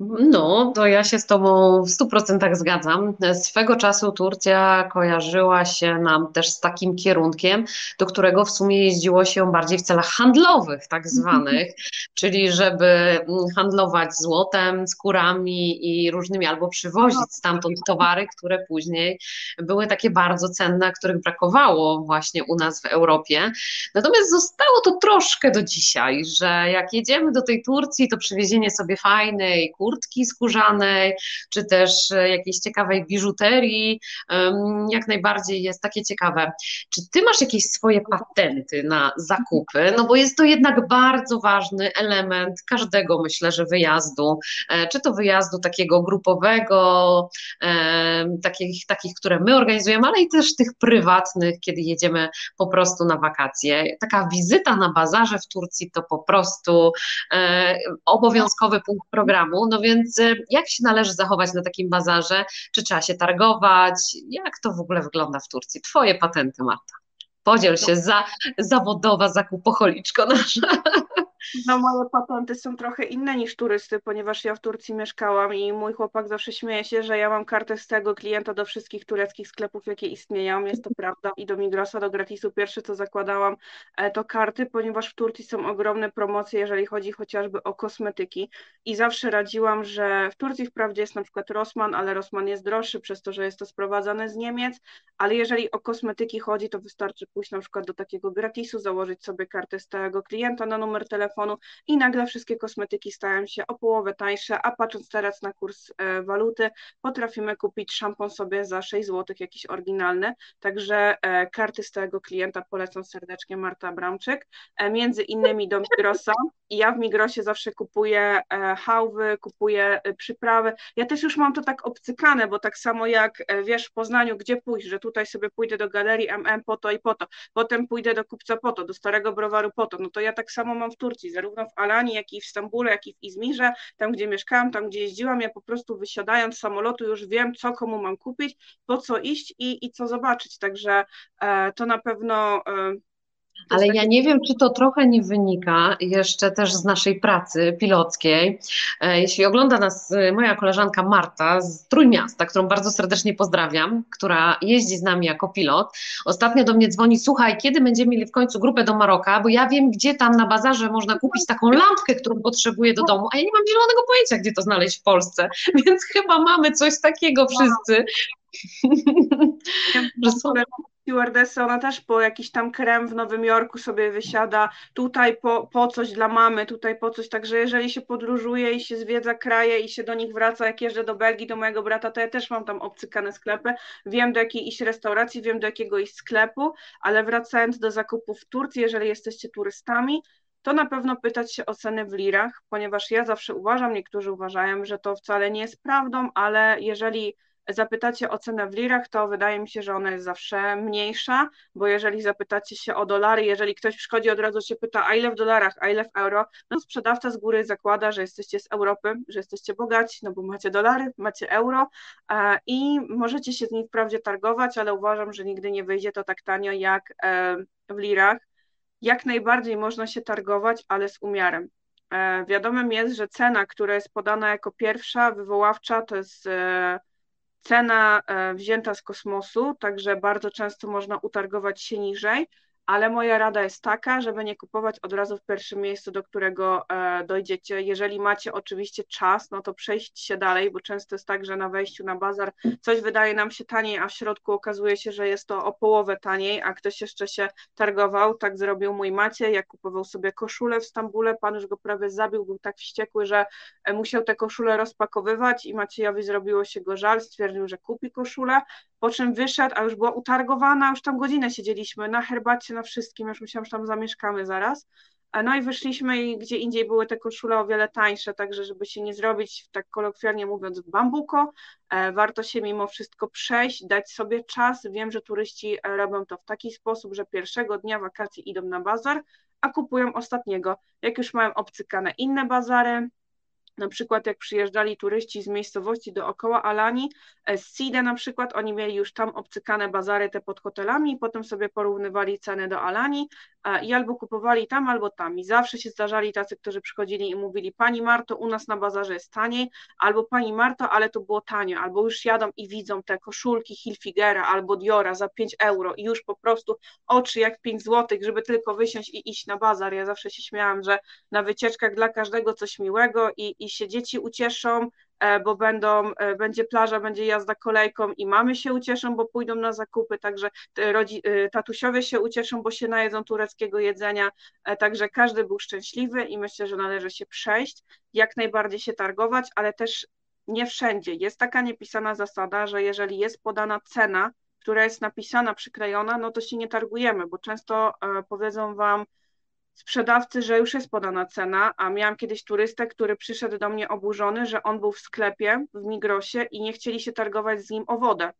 No, to ja się z Tobą w 100% zgadzam. Swego czasu Turcja kojarzyła się nam też z takim kierunkiem, do którego w sumie jeździło się bardziej w celach handlowych, tak zwanych, czyli żeby handlować złotem, skórami i różnymi, albo przywozić stamtąd towary, które później były takie bardzo cenne, których brakowało właśnie u nas w Europie. Natomiast zostało to troszkę do dzisiaj, że jak jedziemy do tej Turcji, to przywiezienie sobie fajnej kurtki skórzanej, czy też e, jakiejś ciekawej biżuterii, jak najbardziej jest takie ciekawe. Czy ty masz jakieś swoje patenty na zakupy? No bo jest to jednak bardzo ważny element każdego, myślę, że wyjazdu, e, czy to wyjazdu takiego grupowego, takich, takich, które my organizujemy, ale i też tych prywatnych, kiedy jedziemy po prostu na wakacje. Taka wizyta na bazarze w Turcji to po prostu e, obowiązkowy punkt programu. No więc y, jak się należy zachować na takim bazarze? Czy trzeba się targować? Jak to w ogóle wygląda w Turcji? Twoje patenty, Marta. Podziel się, za, zawodowa zakupocholiczko nasza. No moje patenty są trochę inne niż turysty, ponieważ ja w Turcji mieszkałam i mój chłopak zawsze śmieje się, że ja mam kartę z tego klienta do wszystkich tureckich sklepów, jakie istnieją. Jest to prawda. I do Migrosa, do Gratisu pierwsze co zakładałam e, to karty, ponieważ w Turcji są ogromne promocje, jeżeli chodzi chociażby o kosmetyki. I zawsze radziłam, że w Turcji wprawdzie jest na przykład Rossmann, ale Rossmann jest droższy przez to, że jest to sprowadzane z Niemiec, ale jeżeli o kosmetyki chodzi, to wystarczy pójść na przykład do takiego Gratisu, założyć sobie kartę stałego klienta na numer telefonu, telefonu i nagle wszystkie kosmetyki stają się o połowę tańsze, a patrząc teraz na kurs e, waluty, potrafimy kupić szampon sobie za 6 zł, jakiś oryginalny, także e, karty z tego klienta polecam serdecznie Marta Bramczyk, e, między innymi do Migrosa, ja w Migrosie zawsze kupuję hałwy, kupuję przyprawy, ja też już mam to tak obcykane, bo tak samo jak wiesz w Poznaniu, gdzie pójść, że tutaj sobie pójdę do galerii MM po to i po to, potem pójdę do kupca po to, do starego browaru po to, no to ja tak samo mam w Turcji, Turcji, zarówno w Alanii, jak i w Stambule, jak i w Izmirze, tam gdzie mieszkałam, tam gdzie jeździłam, ja po prostu wysiadając z samolotu już wiem, co komu mam kupić, po co iść i, i co zobaczyć, także e, to na pewno e, ale ja nie wiem, czy to trochę nie wynika jeszcze też z naszej pracy pilockiej. E, jeśli ogląda nas e, moja koleżanka Marta z Trójmiasta, którą bardzo serdecznie pozdrawiam, która jeździ z nami jako pilot, ostatnio do mnie dzwoni, słuchaj, kiedy będziemy mieli w końcu grupę do Maroka, bo ja wiem, gdzie tam na bazarze można kupić taką lampkę, którą potrzebuję do domu, a ja nie mam zielonego pojęcia, gdzie to znaleźć w Polsce, więc chyba mamy coś takiego wszyscy. Ja stewardessy, ona też po jakiś tam krem w Nowym Jorku sobie wysiada, tutaj po, po coś dla mamy, tutaj po coś, także jeżeli się podróżuje i się zwiedza kraje i się do nich wraca, jak jeżdżę do Belgii, do mojego brata, to ja też mam tam obcykane sklepy, wiem do jakiej iść restauracji, wiem do jakiego iść sklepu, ale wracając do zakupów w Turcji, jeżeli jesteście turystami, to na pewno pytać się o ceny w lirach, ponieważ ja zawsze uważam, niektórzy uważają, że to wcale nie jest prawdą, ale jeżeli zapytacie o cenę w lirach, to wydaje mi się, że ona jest zawsze mniejsza, bo jeżeli zapytacie się o dolary, jeżeli ktoś przychodzi od razu się pyta, a ile w dolarach, a ile w euro, no sprzedawca z góry zakłada, że jesteście z Europy, że jesteście bogaci, no bo macie dolary, macie euro i możecie się z nich wprawdzie targować, ale uważam, że nigdy nie wyjdzie to tak tanio jak e, w lirach. Jak najbardziej można się targować, ale z umiarem. E, wiadomym jest, że cena, która jest podana jako pierwsza, wywoławcza, to jest e, cena e, wzięta z kosmosu, także bardzo często można utargować się niżej, ale moja rada jest taka, żeby nie kupować od razu w pierwszym miejscu, do którego e, dojdziecie. Jeżeli macie oczywiście czas, no to przejść się dalej, bo często jest tak, że na wejściu na bazar coś wydaje nam się taniej, a w środku okazuje się, że jest to o połowę taniej, a ktoś jeszcze się targował. Tak zrobił mój Macie, jak kupował sobie koszulę w Stambule, pan już go prawie zabił, był tak wściekły, że e, musiał tę koszulę rozpakowywać i Maciejowi zrobiło się go żal, stwierdził, że kupi koszulę, po czym wyszedł, a już była utargowana, już tam godzinę siedzieliśmy na herbacie, na wszystkim, już myślałam, że tam zamieszkamy zaraz. No i wyszliśmy i gdzie indziej były te koszule o wiele tańsze, także żeby się nie zrobić, tak kolokwialnie mówiąc, w bambuko, e, warto się mimo wszystko przejść, dać sobie czas. Wiem, że turyści e, robią to w taki sposób, że pierwszego dnia wakacji idą na bazar, a kupują ostatniego. Jak już mają obcykane inne bazary, na przykład jak przyjeżdżali turyści z miejscowości dookoła Alani, e, z Side na przykład, oni mieli już tam obcykane bazary te pod hotelami i potem sobie porównywali ceny do Alani i albo kupowali tam, albo tam. I zawsze się zdarzali tacy, którzy przychodzili i mówili, Pani Marto, u nas na bazarze jest taniej, albo Pani Marto, ale to było tanio, albo już jadą i widzą te koszulki Hilfigera albo Diora za 5 euro i już po prostu oczy jak 5 złotych, żeby tylko wysiąść i iść na bazar. Ja zawsze się śmiałam, że na wycieczkach dla każdego coś miłego i, i się dzieci ucieszą, bo będą, e, będzie plaża, będzie jazda kolejką i mamy się ucieszą, bo pójdą na zakupy, także rodzi, e, tatusiowie się ucieszą, bo się najedzą tureckiego jedzenia, także każdy był szczęśliwy i myślę, że należy się przejść, jak najbardziej się targować, ale też nie wszędzie. Jest taka niepisana zasada, że jeżeli jest podana cena, która jest napisana, przyklejona, no to się nie targujemy, bo często powiedzą Wam, sprzedawcy, że już jest podana cena, a miałam kiedyś turystę, który przyszedł do mnie oburzony, że on był w sklepie w Migrosie i nie chcieli się targować z nim o wodę.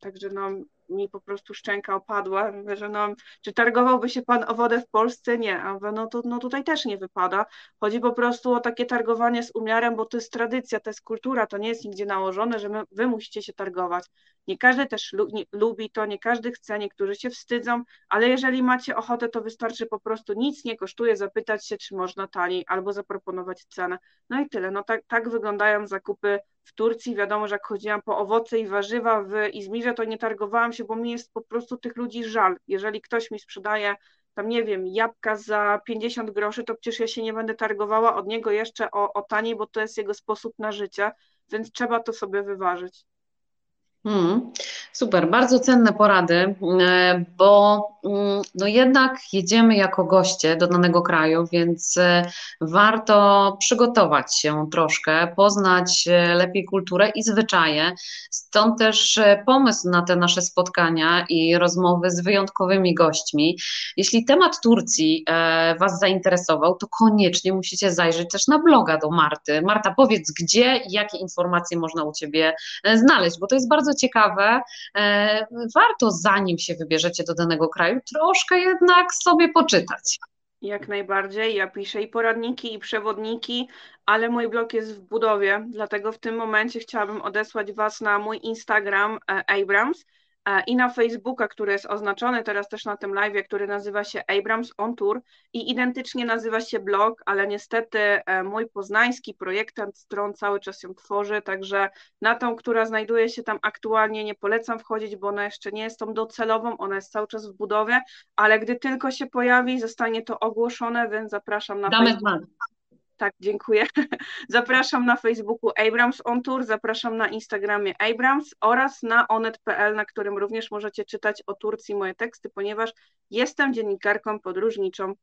Także no, mi po prostu szczęka opadła. Że no, czy targowałby się pan o wodę w Polsce? Nie, a no to no tutaj też nie wypada. Chodzi po prostu o takie targowanie z umiarem, bo to jest tradycja, to jest kultura, to nie jest nigdzie nałożone, że my, wy musicie się targować. Nie każdy też lu nie, lubi to, nie każdy chce, niektórzy się wstydzą, ale jeżeli macie ochotę, to wystarczy po prostu nic nie kosztuje zapytać się, czy można taniej, albo zaproponować cenę. No i tyle. No tak, tak wyglądają zakupy w Turcji. Wiadomo, że jak chodziłam po owoce i warzywa w Izmirze, to nie targowałam się, bo mi jest po prostu tych ludzi żal. Jeżeli ktoś mi sprzedaje tam nie wiem, jabłka za 50 groszy, to przecież ja się nie będę targowała od niego jeszcze o, o taniej, bo to jest jego sposób na życie, więc trzeba to sobie wyważyć. Hmm, super, bardzo cenne porady, e, bo mm, no jednak jedziemy jako goście do danego kraju, więc e, warto przygotować się troszkę, poznać e, lepiej kulturę i zwyczaje. Stąd też pomysł na te nasze spotkania i rozmowy z wyjątkowymi gośćmi. Jeśli temat Turcji Was zainteresował, to koniecznie musicie zajrzeć też na bloga do Marty. Marta, powiedz gdzie i jakie informacje można u Ciebie znaleźć, bo to jest bardzo ciekawe, e, warto zanim się wybierzecie do danego kraju, troszkę jednak sobie poczytać. Jak najbardziej. Ja piszę i poradniki, i przewodniki, ale mój blog jest w budowie, dlatego w tym momencie chciałabym odesłać Was na mój Instagram e, Abrams i na Facebooka, który jest oznaczony teraz też na tym live, który nazywa się Abrams on Tour i identycznie nazywa się blog, ale niestety e, mój poznański projektant stron cały czas ją tworzy, także na tą, która znajduje się tam aktualnie nie polecam wchodzić, bo ona jeszcze nie jest tą docelową, ona jest cały czas w budowie, ale gdy tylko się pojawi, zostanie to ogłoszone, więc zapraszam na Damy Facebook. Tak, dziękuję. Zapraszam na Facebooku Abrams on Tour, zapraszam na Instagramie Abrams oraz na onet.pl, na którym również możecie czytać o Turcji moje teksty, ponieważ jestem dziennikarką podróżniczą.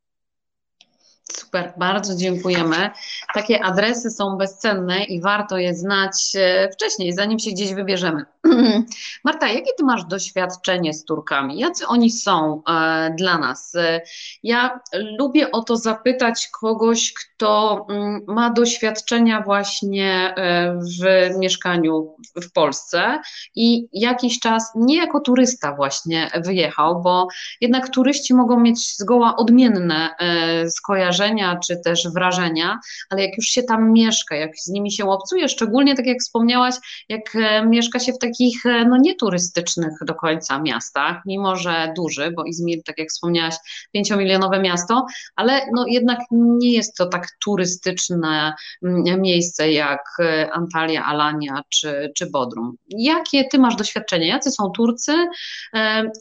Super, bardzo dziękujemy. Takie adresy są bezcenne i warto je znać e, wcześniej, zanim się gdzieś wybierzemy. Marta, jakie ty masz doświadczenie z Turkami? Jacy oni są e, dla nas? E, ja lubię o to zapytać kogoś, kto mm, ma doświadczenia właśnie w mieszkaniu w Polsce i jakiś czas nie jako turysta właśnie wyjechał, bo jednak turyści mogą mieć zgoła odmienne e, skojarzenia czy też wrażenia, ale jak już się tam mieszka, jak z nimi się obcuje, szczególnie tak jak wspomniałaś, jak e, mieszka się w takich e, no, nieturystycznych do końca miastach, mimo że duży, bo Izmir, tak jak wspomniałaś, pięciomilionowe miasto, ale no, jednak nie jest to tak turystyczne mm, miejsce jak e, Antalya, Alania czy, czy Bodrum. Jakie ty masz doświadczenie? Jacy są Turcy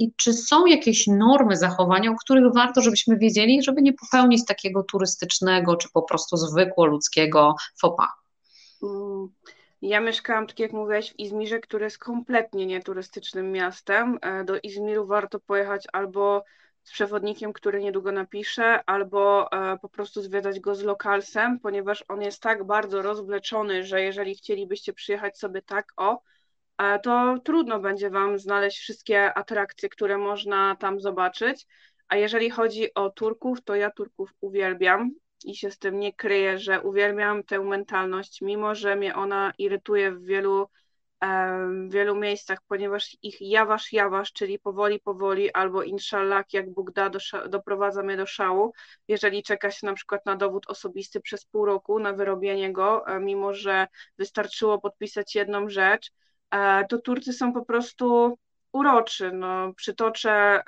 i czy są jakieś normy zachowania, o których warto, żebyśmy wiedzieli, żeby nie popełnić takiego turystycznego czy po prostu zwykło ludzkiego fopa? Mm. Ja mieszkałam, tak jak mówiłaś, w Izmirze, który jest kompletnie nieturystycznym miastem. E, do Izmiru warto pojechać albo z przewodnikiem, który niedługo napisze, albo e, po prostu zwiedzać go z lokalsem, ponieważ on jest tak bardzo rozwleczony, że jeżeli chcielibyście przyjechać sobie tak o, e, to trudno będzie Wam znaleźć wszystkie atrakcje, które można tam zobaczyć. A jeżeli chodzi o Turków, to ja Turków uwielbiam i się z tym nie kryję, że uwielbiam tę mentalność, mimo że mnie ona irytuje w wielu, wielu miejscach, ponieważ ich jawasz, jawasz, czyli powoli, powoli, albo inshallah, jak Bóg da, doprowadza mnie do szału, jeżeli czeka się na przykład na dowód osobisty przez pół roku, na wyrobienie go, e, mimo że wystarczyło podpisać jedną rzecz, e, to Turcy są po prostu uroczy. No, przytoczę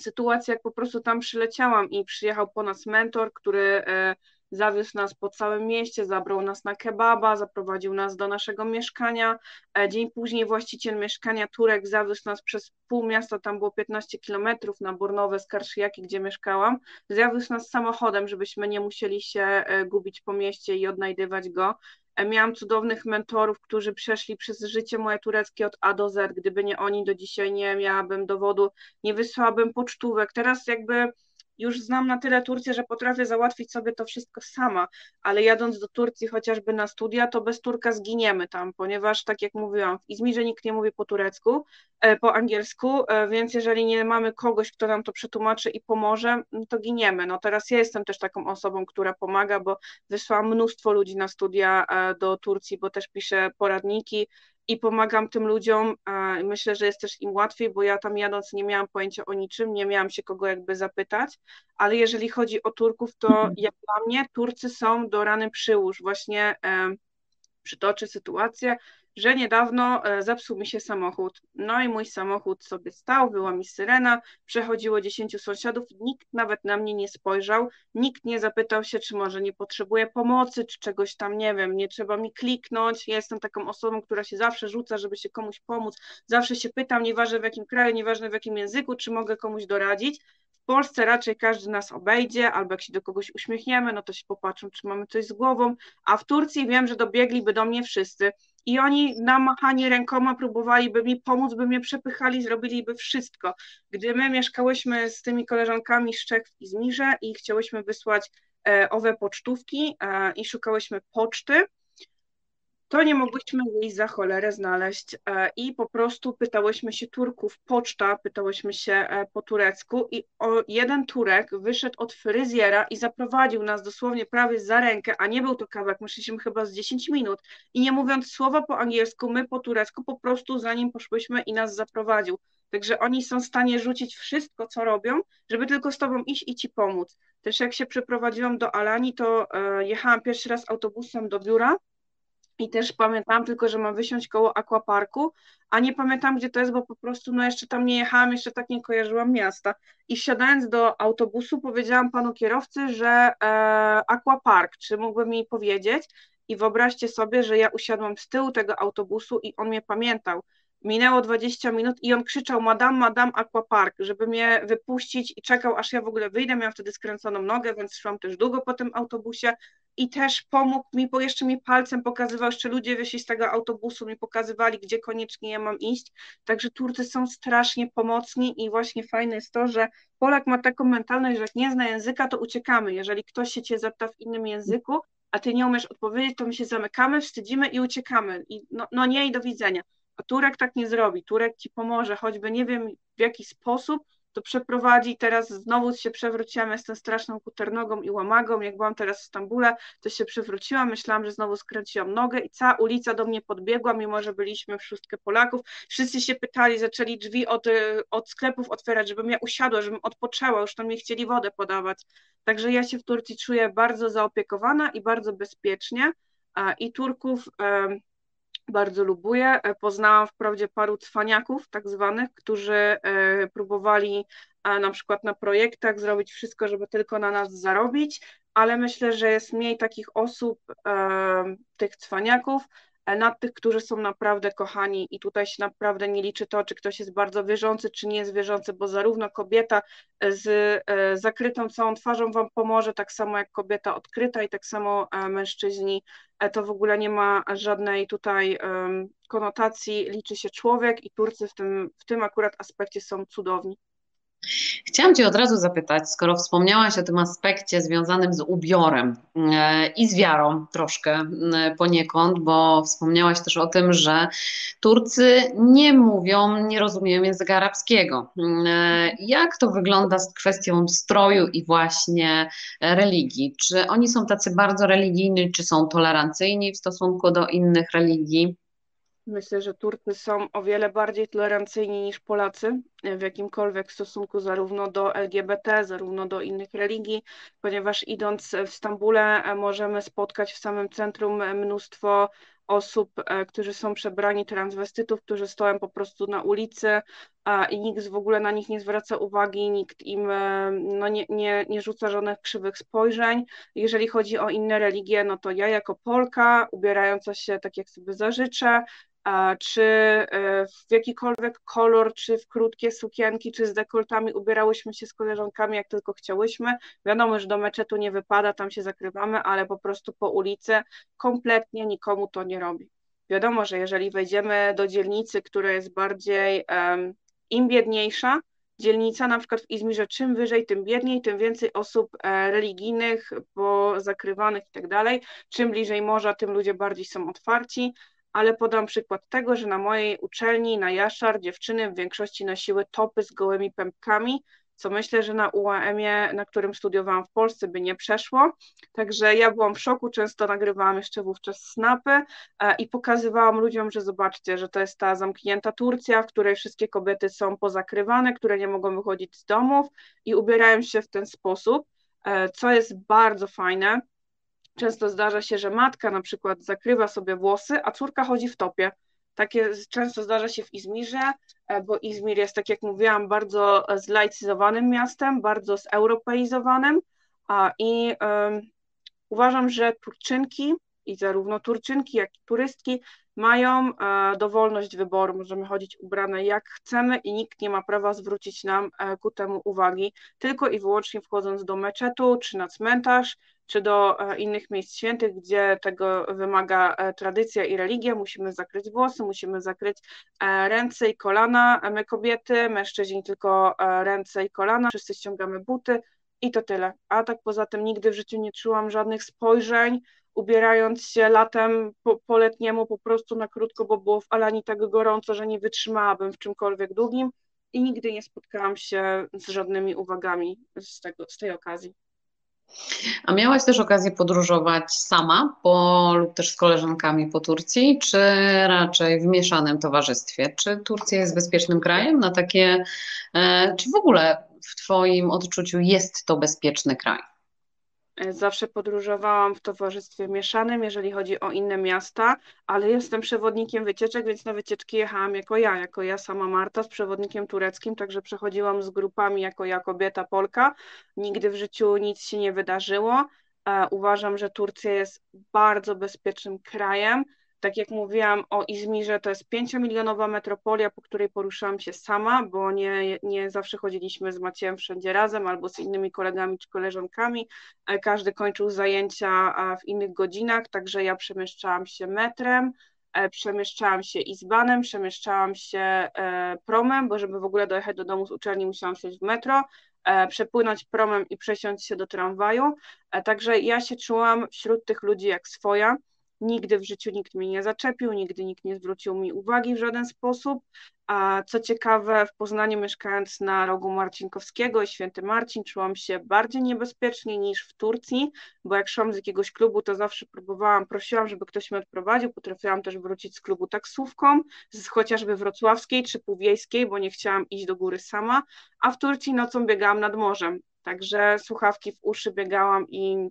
sytuacja, jak po prostu tam przyleciałam i przyjechał po nas mentor, który e, zawiózł nas po całym mieście, zabrał nas na kebaba, zaprowadził nas do naszego mieszkania. E, dzień później właściciel mieszkania Turek zawiózł nas przez pół miasta, tam było 15 kilometrów na Bornowe z Karszyjaki, gdzie mieszkałam. Zawiózł nas samochodem, żebyśmy nie musieli się e, gubić po mieście i odnajdywać go. Miałam cudownych mentorów, którzy przeszli przez życie moje tureckie od A do Z. Gdyby nie oni, do dzisiaj nie miałabym dowodu, nie wysłałabym pocztówek. Teraz jakby już znam na tyle Turcję, że potrafię załatwić sobie to wszystko sama, ale jadąc do Turcji chociażby na studia, to bez Turka zginiemy tam, ponieważ tak jak mówiłam, w Izmirze nikt nie mówi po turecku, e, po angielsku, e, więc jeżeli nie mamy kogoś, kto nam to przetłumaczy i pomoże, to giniemy. No teraz ja jestem też taką osobą, która pomaga, bo wysłałam mnóstwo ludzi na studia e, do Turcji, bo też piszę poradniki, i pomagam tym ludziom. Myślę, że jest też im łatwiej, bo ja tam jadąc nie miałam pojęcia o niczym, nie miałam się kogo jakby zapytać, ale jeżeli chodzi o Turków, to mhm. jak dla mnie Turcy są do rany przyłóż. Właśnie przytoczę sytuację, że niedawno e, zepsuł mi się samochód. No i mój samochód sobie stał, była mi syrena, przechodziło 10 sąsiadów, nikt nawet na mnie nie spojrzał, nikt nie zapytał się, czy może nie potrzebuje pomocy, czy czegoś tam, nie wiem, nie trzeba mi kliknąć. Ja jestem taką osobą, która się zawsze rzuca, żeby się komuś pomóc, zawsze się pytam, nieważne w jakim kraju, nieważne w jakim języku, czy mogę komuś doradzić. W Polsce raczej każdy nas obejdzie, albo jak się do kogoś uśmiechniemy, no to się popatrzą, czy mamy coś z głową, a w Turcji wiem, że dobiegliby do mnie wszyscy i oni na machanie rękoma próbowaliby mi pomóc, by mnie przepychali, zrobiliby wszystko. Gdy my mieszkałyśmy z tymi koleżankami z Czech w Izmirze i chciałyśmy wysłać e, owe pocztówki e, i szukałyśmy poczty, to nie mogłyśmy jej za cholerę znaleźć e, i po prostu pytałyśmy się Turków, poczta, pytałyśmy się e, po turecku i jeden Turek wyszedł od fryzjera i zaprowadził nas dosłownie prawie za rękę, a nie był to kawałek, my szliśmy chyba z 10 minut i nie mówiąc słowa po angielsku, my po turecku po prostu za nim poszłyśmy i nas zaprowadził. Także oni są w stanie rzucić wszystko, co robią, żeby tylko z tobą iść i ci pomóc. Też jak się przeprowadziłam do Alani, to e, jechałam pierwszy raz autobusem do biura, i też pamiętam tylko, że mam wysiąść koło aquaparku, a nie pamiętam, gdzie to jest, bo po prostu no jeszcze tam nie jechałam, jeszcze tak nie kojarzyłam miasta. I wsiadając do autobusu powiedziałam panu kierowcy, że e, aquapark, czy mógłby mi powiedzieć? I wyobraźcie sobie, że ja usiadłam z tyłu tego autobusu i on mnie pamiętał. Minęło 20 minut i on krzyczał Madame, Madame Aquapark, żeby mnie wypuścić i czekał, aż ja w ogóle wyjdę. Miałam wtedy skręconą nogę, więc szłam też długo po tym autobusie i też pomógł mi, bo jeszcze mi palcem pokazywał, jeszcze ludzie wyszli z tego autobusu, mi pokazywali, gdzie koniecznie ja mam iść. Także Turcy są strasznie pomocni i właśnie fajne jest to, że Polak ma taką mentalność, że jak nie zna języka, to uciekamy. Jeżeli ktoś się cię zapyta w innym języku, a ty nie umiesz odpowiedzieć, to my się zamykamy, wstydzimy i uciekamy. I no, no nie i do widzenia. A Turek tak nie zrobi. Turek ci pomoże, choćby nie wiem w jaki sposób, to przeprowadzi. Teraz znowu się przewróciłam, jestem straszną kuternogą i łamagą. Jak byłam teraz w Stambule, to się przewróciłam, myślałam, że znowu skręciłam nogę i cała ulica do mnie podbiegła, mimo że byliśmy w szóstkę Polaków. Wszyscy się pytali, zaczęli drzwi od, od sklepów otwierać, żebym ja usiadła, żebym odpoczęła, już tam mi chcieli wodę podawać. Także ja się w Turcji czuję bardzo zaopiekowana i bardzo bezpiecznie. I Turków bardzo lubuję. E, poznałam wprawdzie paru cwaniaków, tak zwanych, którzy e, próbowali e, na przykład na projektach zrobić wszystko, żeby tylko na nas zarobić, ale myślę, że jest mniej takich osób, tych cwaniaków, nad tych, którzy są naprawdę kochani i tutaj się naprawdę nie liczy to, czy ktoś jest bardzo wierzący, czy nie jest wierzący, bo zarówno kobieta z zakrytą całą twarzą Wam pomoże, tak samo jak kobieta odkryta i tak samo mężczyźni E, to w ogóle nie ma żadnej tutaj konotacji, liczy się człowiek i Turcy w tym, w tym akurat aspekcie są cudowni. Chciałam Cię od razu zapytać, skoro wspomniałaś o tym aspekcie związanym z ubiorem e, i z wiarą troszkę poniekąd, bo wspomniałaś też o tym, że Turcy nie mówią, nie rozumieją języka arabskiego. E, jak to wygląda z kwestią stroju i właśnie religii? Czy oni są tacy bardzo religijni, czy są tolerancyjni w stosunku do innych religii? Myślę, że Turcy są o wiele bardziej tolerancyjni niż Polacy w jakimkolwiek stosunku zarówno do LGBT, zarówno do innych religii, ponieważ idąc w Stambule e, możemy spotkać w samym centrum mnóstwo osób, e, którzy są przebrani transwestytów, którzy stoją po prostu na ulicy i nikt w ogóle na nich nie zwraca uwagi, nikt im e, no, nie, nie, nie rzuca żadnych krzywych spojrzeń. Jeżeli chodzi o inne religie, no to ja jako Polka, ubierająca się tak jak sobie zażyczę, czy e, w jakikolwiek kolor, czy w krótkie sukienki, czy z dekoltami ubierałyśmy się z koleżankami jak tylko chciałyśmy. Wiadomo, że do meczetu nie wypada, tam się zakrywamy, ale po prostu po ulicy kompletnie nikomu to nie robi. Wiadomo, że jeżeli wejdziemy do dzielnicy, która jest bardziej um, im biedniejsza, dzielnica na przykład w Izmirze, czym wyżej, tym biedniej, tym więcej osób e, religijnych, bo zakrywanych i tak dalej. Czym bliżej morza, tym ludzie bardziej są otwarci ale podam przykład tego, że na mojej uczelni, na Jaszar, dziewczyny w większości nosiły topy z gołymi pępkami, co myślę, że na UAM-ie, na którym studiowałam w Polsce, by nie przeszło. Także ja byłam w szoku, często nagrywałam jeszcze wówczas snapy e, i pokazywałam ludziom, że zobaczcie, że to jest ta zamknięta Turcja, w której wszystkie kobiety są pozakrywane, które nie mogą wychodzić z domów i ubierają się w ten sposób, e, co jest bardzo fajne Często zdarza się, że matka na przykład zakrywa sobie włosy, a córka chodzi w topie. Takie często zdarza się w Izmirze, e, bo Izmir jest, tak jak mówiłam, bardzo zlaicyzowanym miastem, bardzo zeuropeizowanym i um, uważam, że Turczynki i zarówno Turczynki, jak i turystki mają e, dowolność wyboru. Możemy chodzić ubrane jak chcemy i nikt nie ma prawa zwrócić nam e, ku temu uwagi, tylko i wyłącznie wchodząc do meczetu czy na cmentarz czy do e, innych miejsc świętych, gdzie tego wymaga e, tradycja i religia, musimy zakryć włosy, musimy zakryć e, ręce i kolana, my kobiety, mężczyźni tylko ręce i kolana, wszyscy ściągamy buty i to tyle. A tak poza tym nigdy w życiu nie czułam żadnych spojrzeń, ubierając się latem po, po letniemu po prostu na krótko, bo było w Alanii tak gorąco, że nie wytrzymałabym w czymkolwiek długim i nigdy nie spotkałam się z żadnymi uwagami z, tego, z tej okazji. A miałaś też okazję podróżować sama po, lub też z koleżankami po Turcji, czy raczej w mieszanym towarzystwie? Czy Turcja jest bezpiecznym krajem na takie, e, czy w ogóle w Twoim odczuciu jest to bezpieczny kraj? Zawsze podróżowałam w towarzystwie mieszanym, jeżeli chodzi o inne miasta, ale jestem przewodnikiem wycieczek, więc na wycieczki jechałam jako ja, jako ja sama Marta z przewodnikiem tureckim, także przechodziłam z grupami jako ja kobieta Polka. Nigdy w życiu nic się nie wydarzyło. E, uważam, że Turcja jest bardzo bezpiecznym krajem Tak jak mówiłam o Izmirze, to jest pięciomilionowa metropolia, po której poruszałam się sama, bo nie, nie zawsze chodziliśmy z Maciejem wszędzie razem albo z innymi kolegami czy koleżankami. E, każdy kończył zajęcia w innych godzinach, także ja przemieszczałam się metrem, e, przemieszczałam się izbanem, przemieszczałam się e, promem, bo żeby w ogóle dojechać do domu z uczelni musiałam siedzieć w metro, przepłynąć promem i przesiąść się do tramwaju. Także ja się czułam wśród tych ludzi jak swoja. Nigdy w życiu nikt mnie nie zaczepił, nigdy nikt nie zwrócił mi uwagi w żaden sposób. A co ciekawe, w Poznaniu mieszkając na rogu Marcinkowskiego i Święty Marcin, czułam się bardziej niebezpiecznie niż w Turcji, bo jak szłam z jakiegoś klubu, to zawsze próbowałam, prosiłam, żeby ktoś mnie odprowadził. Potrafiłam też wrócić z klubu taksówką, z chociażby wrocławskiej czy półwiejskiej, bo nie chciałam iść do góry sama, a w Turcji nocą biegałam nad morzem. Także słuchawki w uszy biegałam i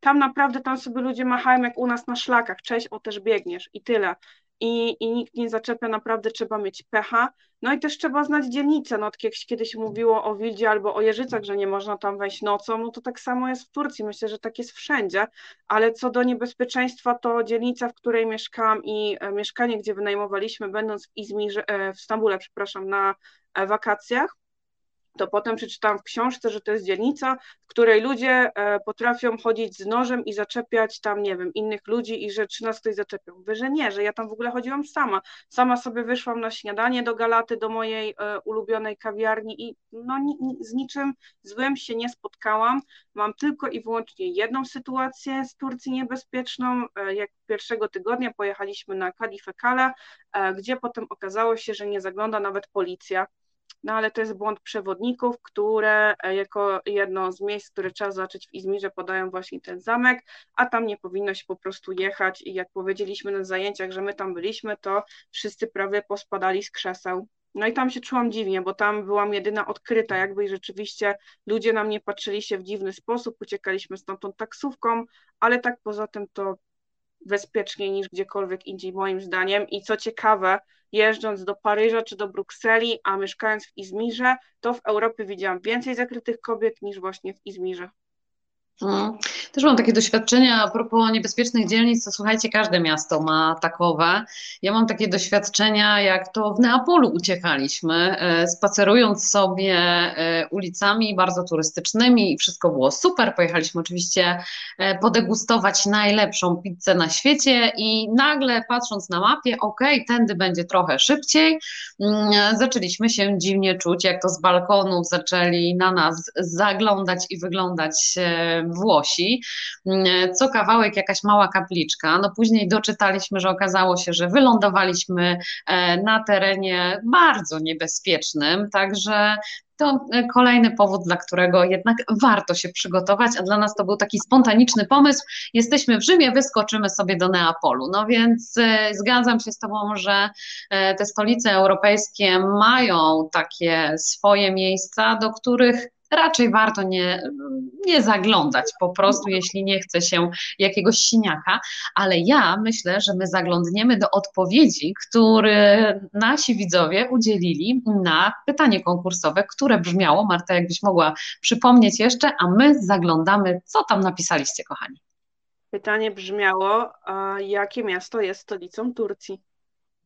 tam naprawdę tam sobie ludzie machają jak u nas na szlakach, cześć, o też biegniesz. I tyle. I, i nikt nie zaczepia, naprawdę trzeba mieć pecha. No i też trzeba znać dzielnicę, no tak jak kiedyś mówiło o Wildzie albo o Jeżycach, że nie można tam wejść nocą, no to tak samo jest w Turcji, myślę, że tak jest wszędzie, ale co do niebezpieczeństwa, to dzielnica, w której mieszkałam i e, mieszkanie, gdzie wynajmowaliśmy, będąc w Izmirze, w Stambule, przepraszam, na e, wakacjach, to potem przeczytałam w książce, że to jest dzielnica, w której ludzie e, potrafią chodzić z nożem i zaczepiać tam, nie wiem, innych ludzi i że czy nas ktoś zaczepią. Że nie, że ja tam w ogóle chodziłam sama. Sama sobie wyszłam na śniadanie do Galaty, do mojej e, ulubionej kawiarni i no z niczym złym się nie spotkałam. Mam tylko i wyłącznie jedną sytuację z Turcji niebezpieczną. E, jak pierwszego tygodnia pojechaliśmy na Kadifekale, gdzie potem okazało się, że nie zagląda nawet policja no ale to jest błąd przewodników, które e, jako jedno z miejsc, które trzeba zobaczyć w Izmirze, podają właśnie ten zamek, a tam nie powinno się po prostu jechać i jak powiedzieliśmy na zajęciach, że my tam byliśmy, to wszyscy prawie pospadali z krzeseł. No i tam się czułam dziwnie, bo tam byłam jedyna odkryta jakby i rzeczywiście ludzie na mnie patrzyli się w dziwny sposób, uciekaliśmy stamtąd taksówką, ale tak poza tym to bezpieczniej niż gdziekolwiek indziej moim zdaniem i co ciekawe, jeżdżąc do Paryża czy do Brukseli, a mieszkając w Izmirze, to w Europie widziałam więcej zakrytych kobiet niż właśnie w Izmirze. Mhm. Też mam takie doświadczenia a propos niebezpiecznych dzielnic, to słuchajcie, każde miasto ma takowe. Ja mam takie doświadczenia, jak to w Neapolu uciekaliśmy, e, spacerując sobie e, ulicami bardzo turystycznymi i wszystko było super. Pojechaliśmy oczywiście e, podegustować najlepszą pizzę na świecie i nagle patrząc na mapie, ok, tędy będzie trochę szybciej, mm, zaczęliśmy się dziwnie czuć, jak to z balkonów zaczęli na nas zaglądać i wyglądać Włosi, mm, co kawałek jakaś mała kapliczka. No później doczytaliśmy, że okazało się, że wylądowaliśmy e, na terenie bardzo niebezpiecznym, także to e, kolejny powód, dla którego jednak warto się przygotować, a dla nas to był taki spontaniczny pomysł. Jesteśmy w Rzymie, wyskoczymy sobie do Neapolu. No więc e, zgadzam się z Tobą, że te stolice europejskie mają takie swoje miejsca, do których raczej warto nie, nie zaglądać po prostu, jeśli nie chce się jakiegoś siniaka, ale ja myślę, że my zaglądniemy do odpowiedzi, które nasi widzowie udzielili na pytanie konkursowe, które brzmiało, Marta, jakbyś mogła przypomnieć jeszcze, a my zaglądamy, co tam napisaliście, kochani. Pytanie brzmiało, jakie miasto jest stolicą Turcji?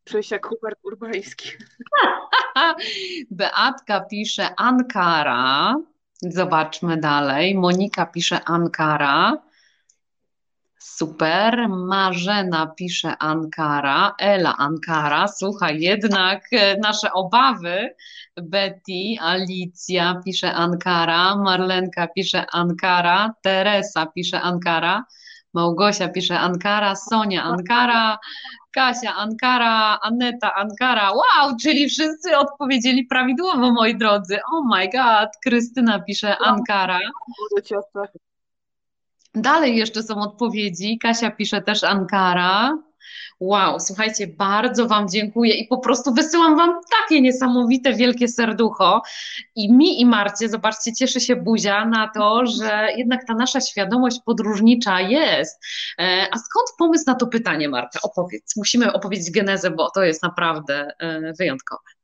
Czuję się jak Hubert Urbański. Beatka pisze Ankara. Zobaczmy dalej. Monika pisze Ankara. Super. Marzena pisze Ankara. Ela Ankara. Słuchaj, jednak e, nasze obawy. Betty, Alicja pisze Ankara. Marlenka pisze Ankara. Teresa pisze Ankara. Małgosia pisze Ankara. Sonia Ankara. Kasia, Ankara, Aneta, Ankara. Wow, czyli wszyscy odpowiedzieli prawidłowo, moi drodzy. Oh my god, Krystyna pisze Ankara. Dalej jeszcze są odpowiedzi. Kasia pisze też Ankara. Wow, słuchajcie, bardzo Wam dziękuję i po prostu wysyłam Wam takie niesamowite, wielkie serducho. I mi i Marcie, zobaczcie, cieszy się buzia na to, że jednak ta nasza świadomość podróżnicza jest. E, a skąd pomysł na to pytanie, Marta? Opowiedz. Musimy opowiedzieć genezę, bo to jest naprawdę e, wyjątkowe.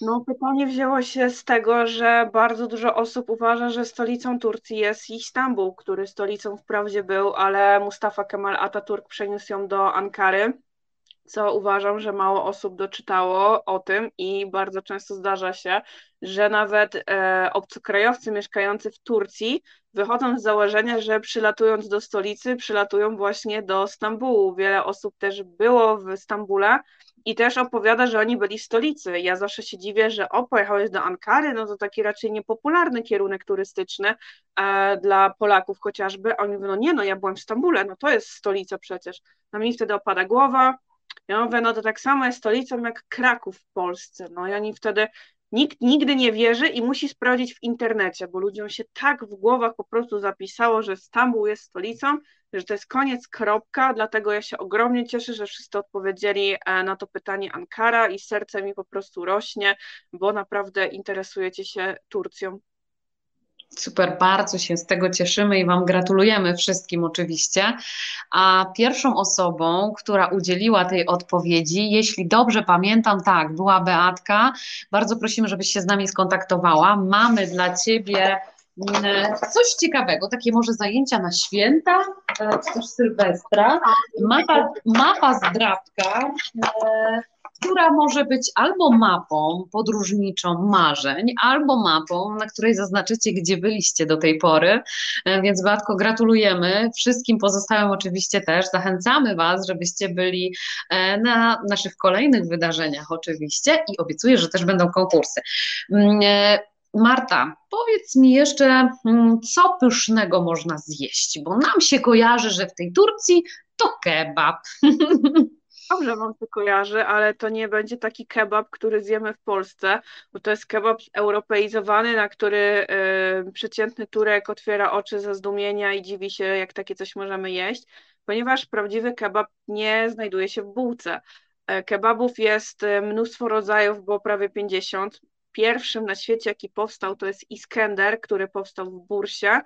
No, pytanie wzięło się z tego, że bardzo dużo osób uważa, że stolicą Turcji jest Istanbul, który stolicą wprawdzie był, ale Mustafa Kemal Atatürk przeniósł ją do Ankary. co uważam, że mało osób doczytało o tym i bardzo często zdarza się, że nawet e, obcokrajowcy mieszkający w Turcji wychodzą z założenia, że przylatując do stolicy, przylatują właśnie do Stambułu. Wiele osób też było w Stambule i też opowiada, że oni byli w stolicy. Ja zawsze się dziwię, że o, pojechałeś do Ankary, no to taki raczej niepopularny kierunek turystyczny e, dla Polaków chociażby. A oni mówią, no nie, no ja byłem w Stambule, no to jest stolica przecież. Na mnie wtedy opada głowa, ja mówię, no to tak samo jest stolicą jak Kraków w Polsce. No i oni wtedy nikt nigdy nie wierzy i musi sprawdzić w internecie, bo ludziom się tak w głowach po prostu zapisało, że Stambuł jest stolicą, że to jest koniec, kropka, dlatego ja się ogromnie cieszę, że wszyscy odpowiedzieli e, na to pytanie Ankara i serce mi po prostu rośnie, bo naprawdę interesujecie się Turcją. Super, bardzo się z tego cieszymy i Wam gratulujemy wszystkim oczywiście. A pierwszą osobą, która udzieliła tej odpowiedzi, jeśli dobrze pamiętam, tak, była Beatka. Bardzo prosimy, żebyś się z nami skontaktowała. Mamy dla Ciebie mm, coś ciekawego, takie może zajęcia na święta, e, czy też Sylwestra. Mapa, mapa e, która może być albo mapą podróżniczą marzeń, albo mapą, na której zaznaczycie, gdzie byliście do tej pory. E, więc Beatko, gratulujemy. Wszystkim pozostałym oczywiście też. Zachęcamy Was, żebyście byli e, na naszych kolejnych wydarzeniach oczywiście i obiecuję, że też będą konkursy. Mm, e, Marta, powiedz mi jeszcze, mm, co pysznego można zjeść, bo nam się kojarzy, że w tej Turcji to kebab. Dobrze wam to kojarzy, ale to nie będzie taki kebab, który zjemy w Polsce, bo to jest kebab europeizowany, na który y, przeciętny Turek otwiera oczy ze zdumienia i dziwi się, jak takie coś możemy jeść, ponieważ prawdziwy kebab nie znajduje się w bułce. E, kebabów jest e, mnóstwo rodzajów, bo prawie 50. Pierwszym na świecie, jaki powstał, to jest Iskender, który powstał w Bursie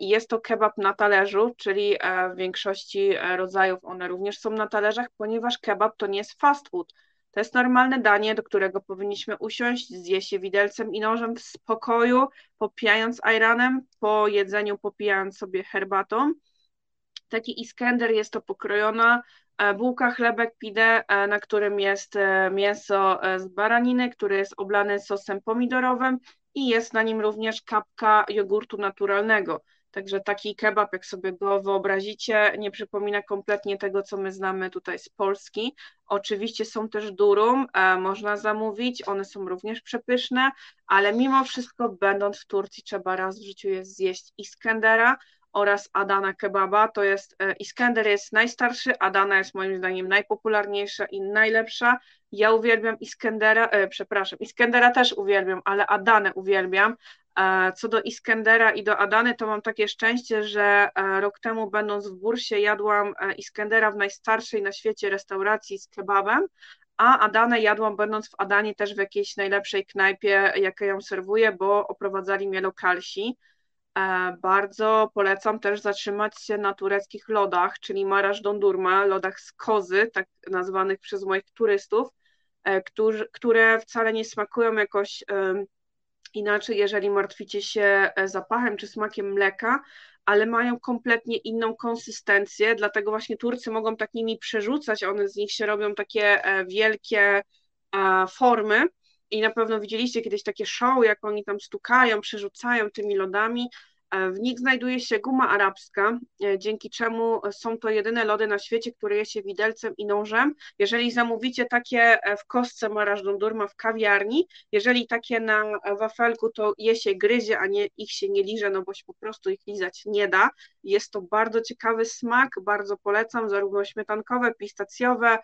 jest to kebab na talerzu, czyli e, w większości e, rodzajów one również są na talerzach, ponieważ kebab to nie jest fast food. To jest normalne danie, do którego powinniśmy usiąść, zjeść je widelcem i nożem w spokoju, popijając ajranem, po jedzeniu popijając sobie herbatą. Taki iskender jest to pokrojona bułka, chlebek, pide, na którym jest mięso z baraniny, który jest oblany sosem pomidorowym i jest na nim również kapka jogurtu naturalnego. Także taki kebab, jak sobie go wyobrazicie, nie przypomina kompletnie tego, co my znamy tutaj z Polski. Oczywiście są też durum, e, można zamówić, one są również przepyszne, ale mimo wszystko, będąc w Turcji, trzeba raz w życiu jest zjeść Iskendera oraz Adana kebaba. To jest, e, Iskender jest najstarszy, Adana jest moim zdaniem najpopularniejsza i najlepsza. Ja uwielbiam Iskendera, e, przepraszam, Iskendera też uwielbiam, ale Adanę uwielbiam. E, co do Iskendera i do Adany, to mam takie szczęście, że e, rok temu, będąc w Bursie, jadłam e, Iskendera w najstarszej na świecie restauracji z kebabem, a Adanę jadłam, będąc w Adanie, też w jakiejś najlepszej knajpie, jaką ją serwuję, bo oprowadzali mnie lokalsi. Bardzo polecam też zatrzymać się na tureckich lodach, czyli Marasz Dondurma, lodach z kozy, tak nazwanych przez moich turystów, którzy, które wcale nie smakują jakoś inaczej, jeżeli martwicie się e, zapachem czy smakiem mleka, ale mają kompletnie inną konsystencję, dlatego właśnie Turcy mogą tak nimi przerzucać, one z nich się robią takie e, wielkie e, formy i na pewno widzieliście kiedyś takie show, jak oni tam stukają, przerzucają tymi lodami, E, w nich znajduje się guma arabska, e, dzięki czemu są to jedyne lody na świecie, które je się widelcem i nożem. Jeżeli zamówicie takie e, w kostce Maraż Dondurma w kawiarni, jeżeli takie na wafelku, to je się gryzie, a nie ich się nie liże, no bo się po prostu ich lizać nie da. Jest to bardzo ciekawy smak, bardzo polecam, zarówno śmietankowe, pistacjowe,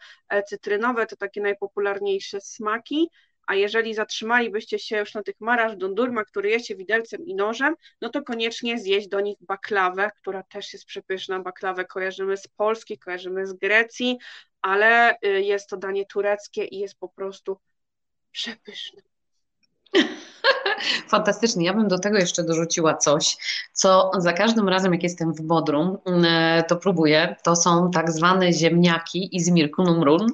cytrynowe, to takie najpopularniejsze smaki a jeżeli zatrzymalibyście się już na tych maraż dondurma, który jecie widelcem i nożem, no to koniecznie zjeść do nich baklawę, która też jest przepyszna. Baklawę kojarzymy z Polski, kojarzymy z Grecji, ale y, jest to danie tureckie i jest po prostu przepyszne. Fantastycznie. Ja bym do tego jeszcze dorzuciła coś, co za każdym razem, jak jestem w Bodrum, mm, to próbuję. To są tak zwane ziemniaki Izmir Kunumrun,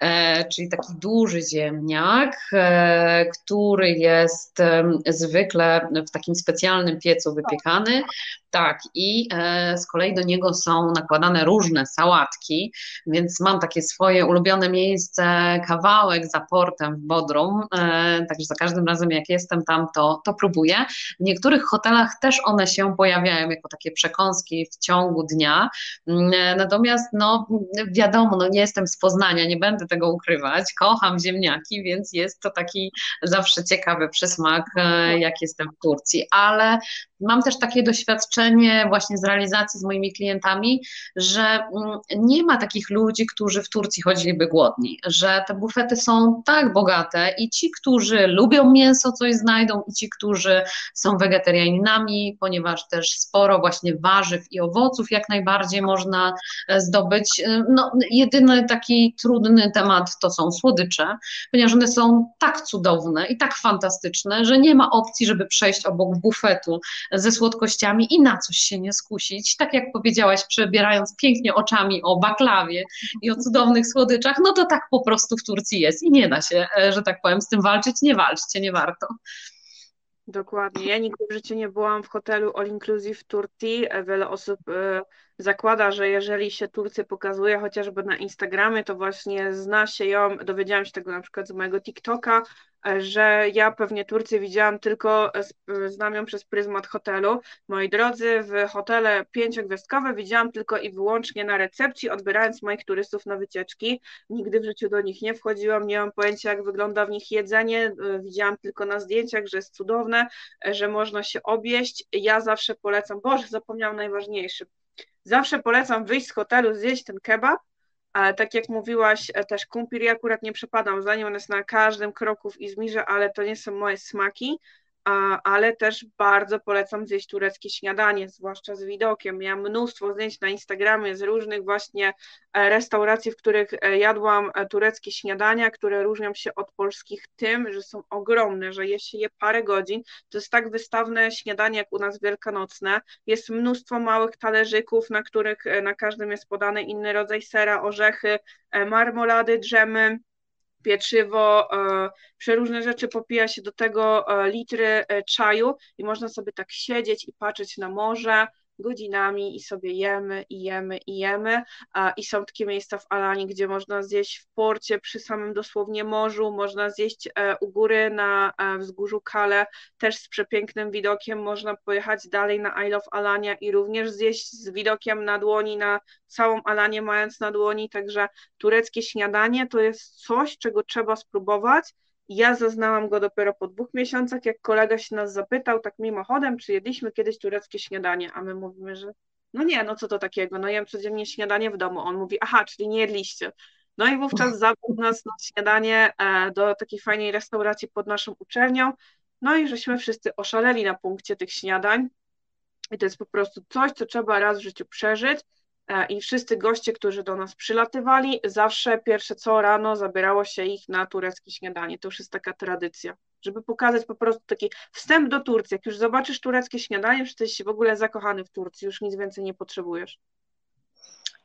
e, czyli taki duży ziemniak, e, który jest zwykle w takim specjalnym piecu wypiekany. Tak, i e, z kolei do niego są nakładane różne sałatki, więc mam takie swoje ulubione miejsce, kawałek za portem w Bodrum, także za każdym razem jak jestem tam, to, to próbuję. W niektórych hotelach też one się pojawiają jako takie przekąski w ciągu dnia, mm, natomiast no wiadomo, no nie jestem z Poznania, nie będę tego ukrywać, kocham ziemniaki, więc jest to taki zawsze ciekawy przysmak, e, jak jestem w Turcji, ale mam też takie doświadczenie właśnie z realizacji z moimi klientami, że mm, nie ma takich ludzi, którzy w Turcji chodziliby głodni, że te bufety są tak bogate i ci, którzy lubią mięso, coś znajdą i ci, którzy są wegetarianinami, ponieważ też sporo właśnie warzyw i owoców jak najbardziej można e, zdobyć. E, no, jedyny taki trudny temat to są słodycze, ponieważ one są tak cudowne i tak fantastyczne, że nie ma opcji, żeby przejść obok bufetu ze słodkościami i na coś się nie skusić. Tak jak powiedziałaś, przebierając pięknie oczami o baklawie i o cudownych słodyczach, no to tak po prostu w Turcji jest i nie da się, e, że tak powiem, z tym walczyć. Nie walczcie, nie warto. Dokładnie. Ja nigdy w życiu nie byłam w hotelu All Inclusive w Turcji. Wiele osób e, zakłada, że jeżeli się Turcję pokazuje chociażby na Instagramie, to właśnie zna się ją, dowiedziałam się tego na przykład z mojego TikToka, że ja pewnie Turcję widziałam tylko, znam ją przez pryzmat hotelu. Moi drodzy, w hotele pięciogwiazdkowe widziałam tylko i wyłącznie na recepcji, odbierając moich turystów na wycieczki. Nigdy w życiu do nich nie wchodziłam, nie mam pojęcia, jak wygląda w nich jedzenie. Widziałam tylko na zdjęciach, że jest cudowne, że można się objeść. Ja zawsze polecam, Boże, zapomniałam najważniejszy. Zawsze polecam wyjść z hotelu, zjeść ten kebab, ale tak jak mówiłaś, e, też kumpir, ja akurat nie przepadam za nim, on jest na każdym kroku w Izmirze, ale to nie są moje smaki ale też bardzo polecam zjeść tureckie śniadanie, zwłaszcza z widokiem. Miałam mnóstwo zdjęć na Instagramie z różnych właśnie e, restauracji, w których e, jadłam e, tureckie śniadania, które różnią się od polskich tym, że są ogromne, że je się je parę godzin. To jest tak wystawne śniadanie jak u nas wielkanocne. Jest mnóstwo małych talerzyków, na których na każdym jest podany inny rodzaj sera, orzechy, marmolady, drzemy pieczywo, e, przeróżne rzeczy, popija się do tego e, litry e, czaju i można sobie tak siedzieć i patrzeć na morze, godzinami i sobie jemy i jemy i jemy. I są takie miejsca w Alanii, gdzie można zjeść w porcie przy samym dosłownie morzu, można zjeść e, u góry na e, wzgórzu Kale, też z przepięknym widokiem. Można pojechać dalej na Isle of Alania i również zjeść z widokiem na dłoni na całą Alanię, mając na dłoni. Także tureckie śniadanie to jest coś, czego trzeba spróbować ja zaznałam go dopiero po dwóch miesiącach, jak kolega się nas zapytał, tak mimochodem, czy jedliśmy kiedyś tureckie śniadanie, a my mówimy, że no nie, no co to takiego, no jem codziennie śniadanie w domu. On mówi, aha, czyli nie jedliście. No i wówczas zabrał nas na śniadanie e, do takiej fajnej restauracji pod naszą uczelnią, no i żeśmy wszyscy oszaleli na punkcie tych śniadań. I to jest po prostu coś, co trzeba raz w życiu przeżyć. E, i wszyscy goście, którzy do nas przylatywali, zawsze pierwsze co rano zabierało się ich na tureckie śniadanie. To już jest taka tradycja, żeby pokazać po prostu taki wstęp do Turcji. Jak już zobaczysz tureckie śniadanie, że jesteś w ogóle zakochany w Turcji, już nic więcej nie potrzebujesz.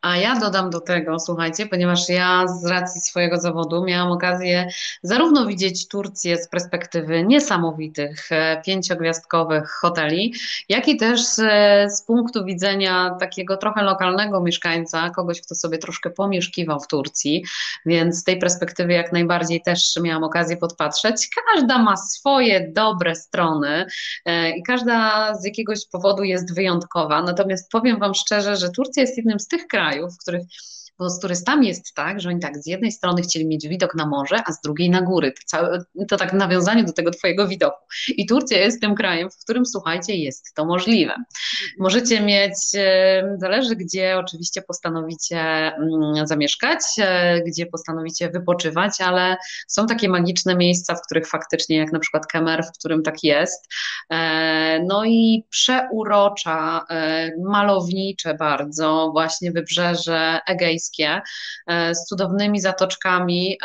A ja dodam do tego, słuchajcie, ponieważ ja z racji swojego zawodu miałam okazję zarówno widzieć Turcję z perspektywy niesamowitych e, pięciogwiazdkowych hoteli, jak i też z punktu widzenia takiego trochę lokalnego mieszkańca, kogoś, kto sobie troszkę pomieszkiwał w Turcji, więc z tej perspektywy jak najbardziej też miałam okazję podpatrzeć. Każda ma swoje dobre strony e, i każda z jakiegoś powodu jest wyjątkowa. Natomiast powiem Wam szczerze, że Turcja jest jednym z tych krajów, krajów, w których bo z turystami jest tak, że oni tak z jednej strony chcieli mieć widok na morze, a z drugiej na góry. To, całe, to tak nawiązanie do tego twojego widoku. I Turcja jest tym krajem, w którym słuchajcie, jest to możliwe. Możecie mieć, e, zależy gdzie oczywiście postanowicie mm, zamieszkać, e, gdzie postanowicie wypoczywać, ale są takie magiczne miejsca, w których faktycznie, jak na przykład Kemer, w którym tak jest. E, no i przeurocza, malownicze bardzo właśnie wybrzeże egejskie egejskie z cudownymi zatoczkami.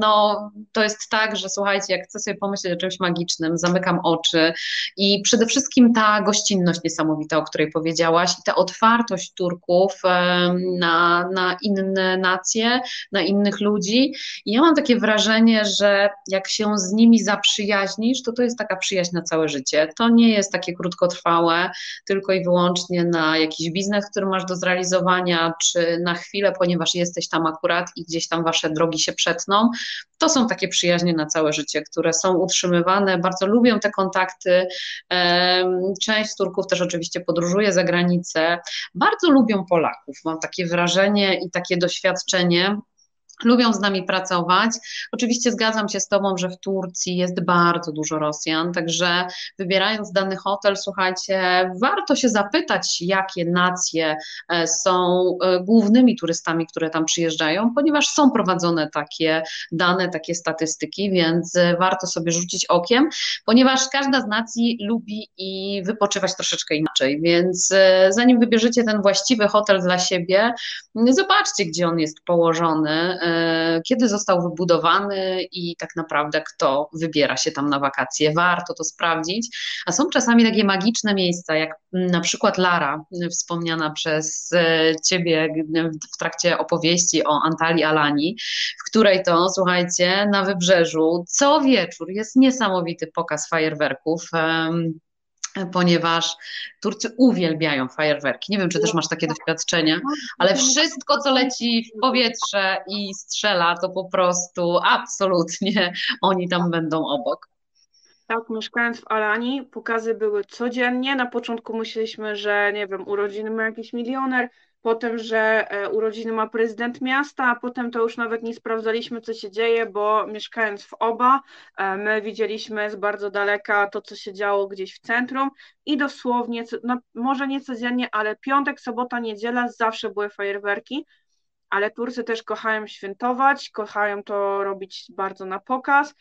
No, to jest tak, że słuchajcie, jak chcę sobie pomyśleć o czymś magicznym, zamykam oczy i przede wszystkim ta gościnność niesamowita, o której powiedziałaś, i ta otwartość Turków na, na inne nacje, na innych ludzi. I ja mam takie wrażenie, że jak się z nimi zaprzyjaźnisz, to to jest taka przyjaźń na całe życie. To nie jest takie krótkotrwałe, tylko i wyłącznie na jakiś biznes, który masz do zrealizowania, czy na chwilę, ponieważ jesteś tam akurat i gdzieś tam wasze drogi się przetną. To są takie przyjaźnie na całe życie, które są utrzymywane, bardzo lubią te kontakty. Część Turków też oczywiście podróżuje za granicę. Bardzo lubią Polaków. Mam takie wrażenie i takie doświadczenie, lubią z nami pracować. Oczywiście zgadzam się z Tobą, że w Turcji jest bardzo dużo Rosjan, także wybierając dany hotel, słuchajcie, warto się zapytać, jakie nacje e, są e, głównymi turystami, które tam przyjeżdżają, ponieważ są prowadzone takie dane, takie statystyki, więc e, warto sobie rzucić okiem, ponieważ każda z nacji lubi i wypoczywać troszeczkę inaczej, więc zanim wybierzecie ten właściwy hotel dla siebie, zobaczcie, gdzie on jest położony, kiedy został wybudowany i tak naprawdę kto wybiera się tam na wakacje. Warto to sprawdzić. A są czasami takie magiczne miejsca, jak na przykład Lara, wspomniana przez e, Ciebie w trakcie opowieści o Antali Alani, w której to, słuchajcie, na wybrzeżu co wieczór jest niesamowity pokaz fajerwerków ponieważ Turcy uwielbiają fajerwerki. Nie wiem, czy też masz takie doświadczenia, ale wszystko, co leci w powietrze i strzela, to po prostu absolutnie oni tam będą obok. Tak, mieszkając w Alani, pokazy były codziennie. Na początku myśleliśmy, że nie wiem, urodziny ma jakiś milioner, potem, że e, urodziny ma prezydent miasta, a potem to już nawet nie sprawdzaliśmy, co się dzieje, bo mieszkając w oba, e, my widzieliśmy z bardzo daleka to, co się działo gdzieś w centrum i dosłownie, no może nie codziennie, ale piątek, sobota, niedziela zawsze były fajerwerki ale Turcy też kochają świętować, kochają to robić bardzo na pokaz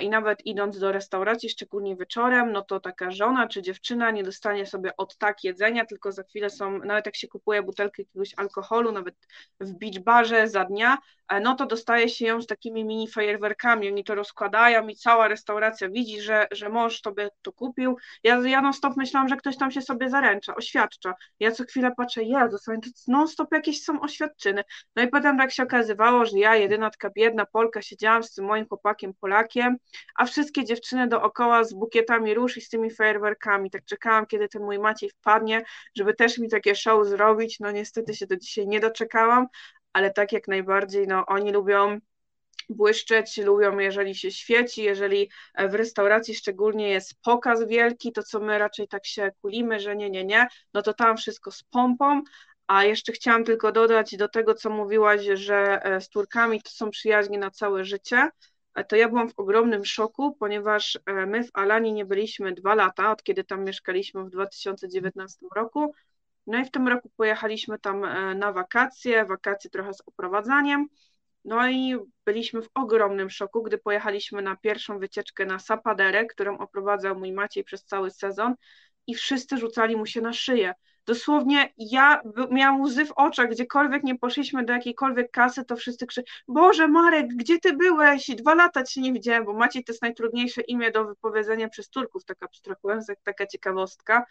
i nawet idąc do restauracji, szczególnie wieczorem, no to taka żona czy dziewczyna nie dostanie sobie od tak jedzenia, tylko za chwilę są, nawet jak się kupuje butelkę jakiegoś alkoholu, nawet w beach barze za dnia, E, no to dostaje się ją z takimi mini fajerwerkami, oni to rozkładają i cała restauracja widzi, że, że mąż sobie to kupił. Ja, ja non stop myślałam, że ktoś tam się sobie zaręcza, oświadcza. Ja co chwilę patrzę, Jezus, to non stop jakieś są oświadczyny. No i potem tak się okazywało, że ja, jedyna taka biedna Polka, siedziałam z tym moim chłopakiem Polakiem, a wszystkie dziewczyny dookoła z bukietami róż i z tymi fajerwerkami. Tak czekałam, kiedy ten mój Maciej wpadnie, żeby też mi takie show zrobić. No niestety się do dzisiaj nie doczekałam, ale tak jak najbardziej, no oni lubią błyszczeć, lubią, jeżeli się świeci, jeżeli w restauracji szczególnie jest pokaz wielki, to co my raczej tak się kulimy, że nie, nie, nie, no to tam wszystko z pompą, a jeszcze chciałam tylko dodać do tego, co mówiłaś, że e, z Turkami to są przyjaźnie na całe życie, e, to ja byłam w ogromnym szoku, ponieważ e, my w Alanii nie byliśmy dwa lata, od kiedy tam mieszkaliśmy w 2019 roku, no i w tym roku pojechaliśmy tam na wakacje, wakacje trochę z oprowadzaniem. No i byliśmy w ogromnym szoku, gdy pojechaliśmy na pierwszą wycieczkę na Sapaderę, którą oprowadzał mój Maciej przez cały sezon i wszyscy rzucali mu się na szyję dosłownie ja miałam łzy w oczach, gdziekolwiek nie poszliśmy do jakiejkolwiek kasy, to wszyscy krzyczą, Boże Marek, gdzie ty byłeś? Dwa lata cię nie widziałem, bo Maciej to jest najtrudniejsze imię do wypowiedzenia przez Turków, tak abstrahując, taka ciekawostka.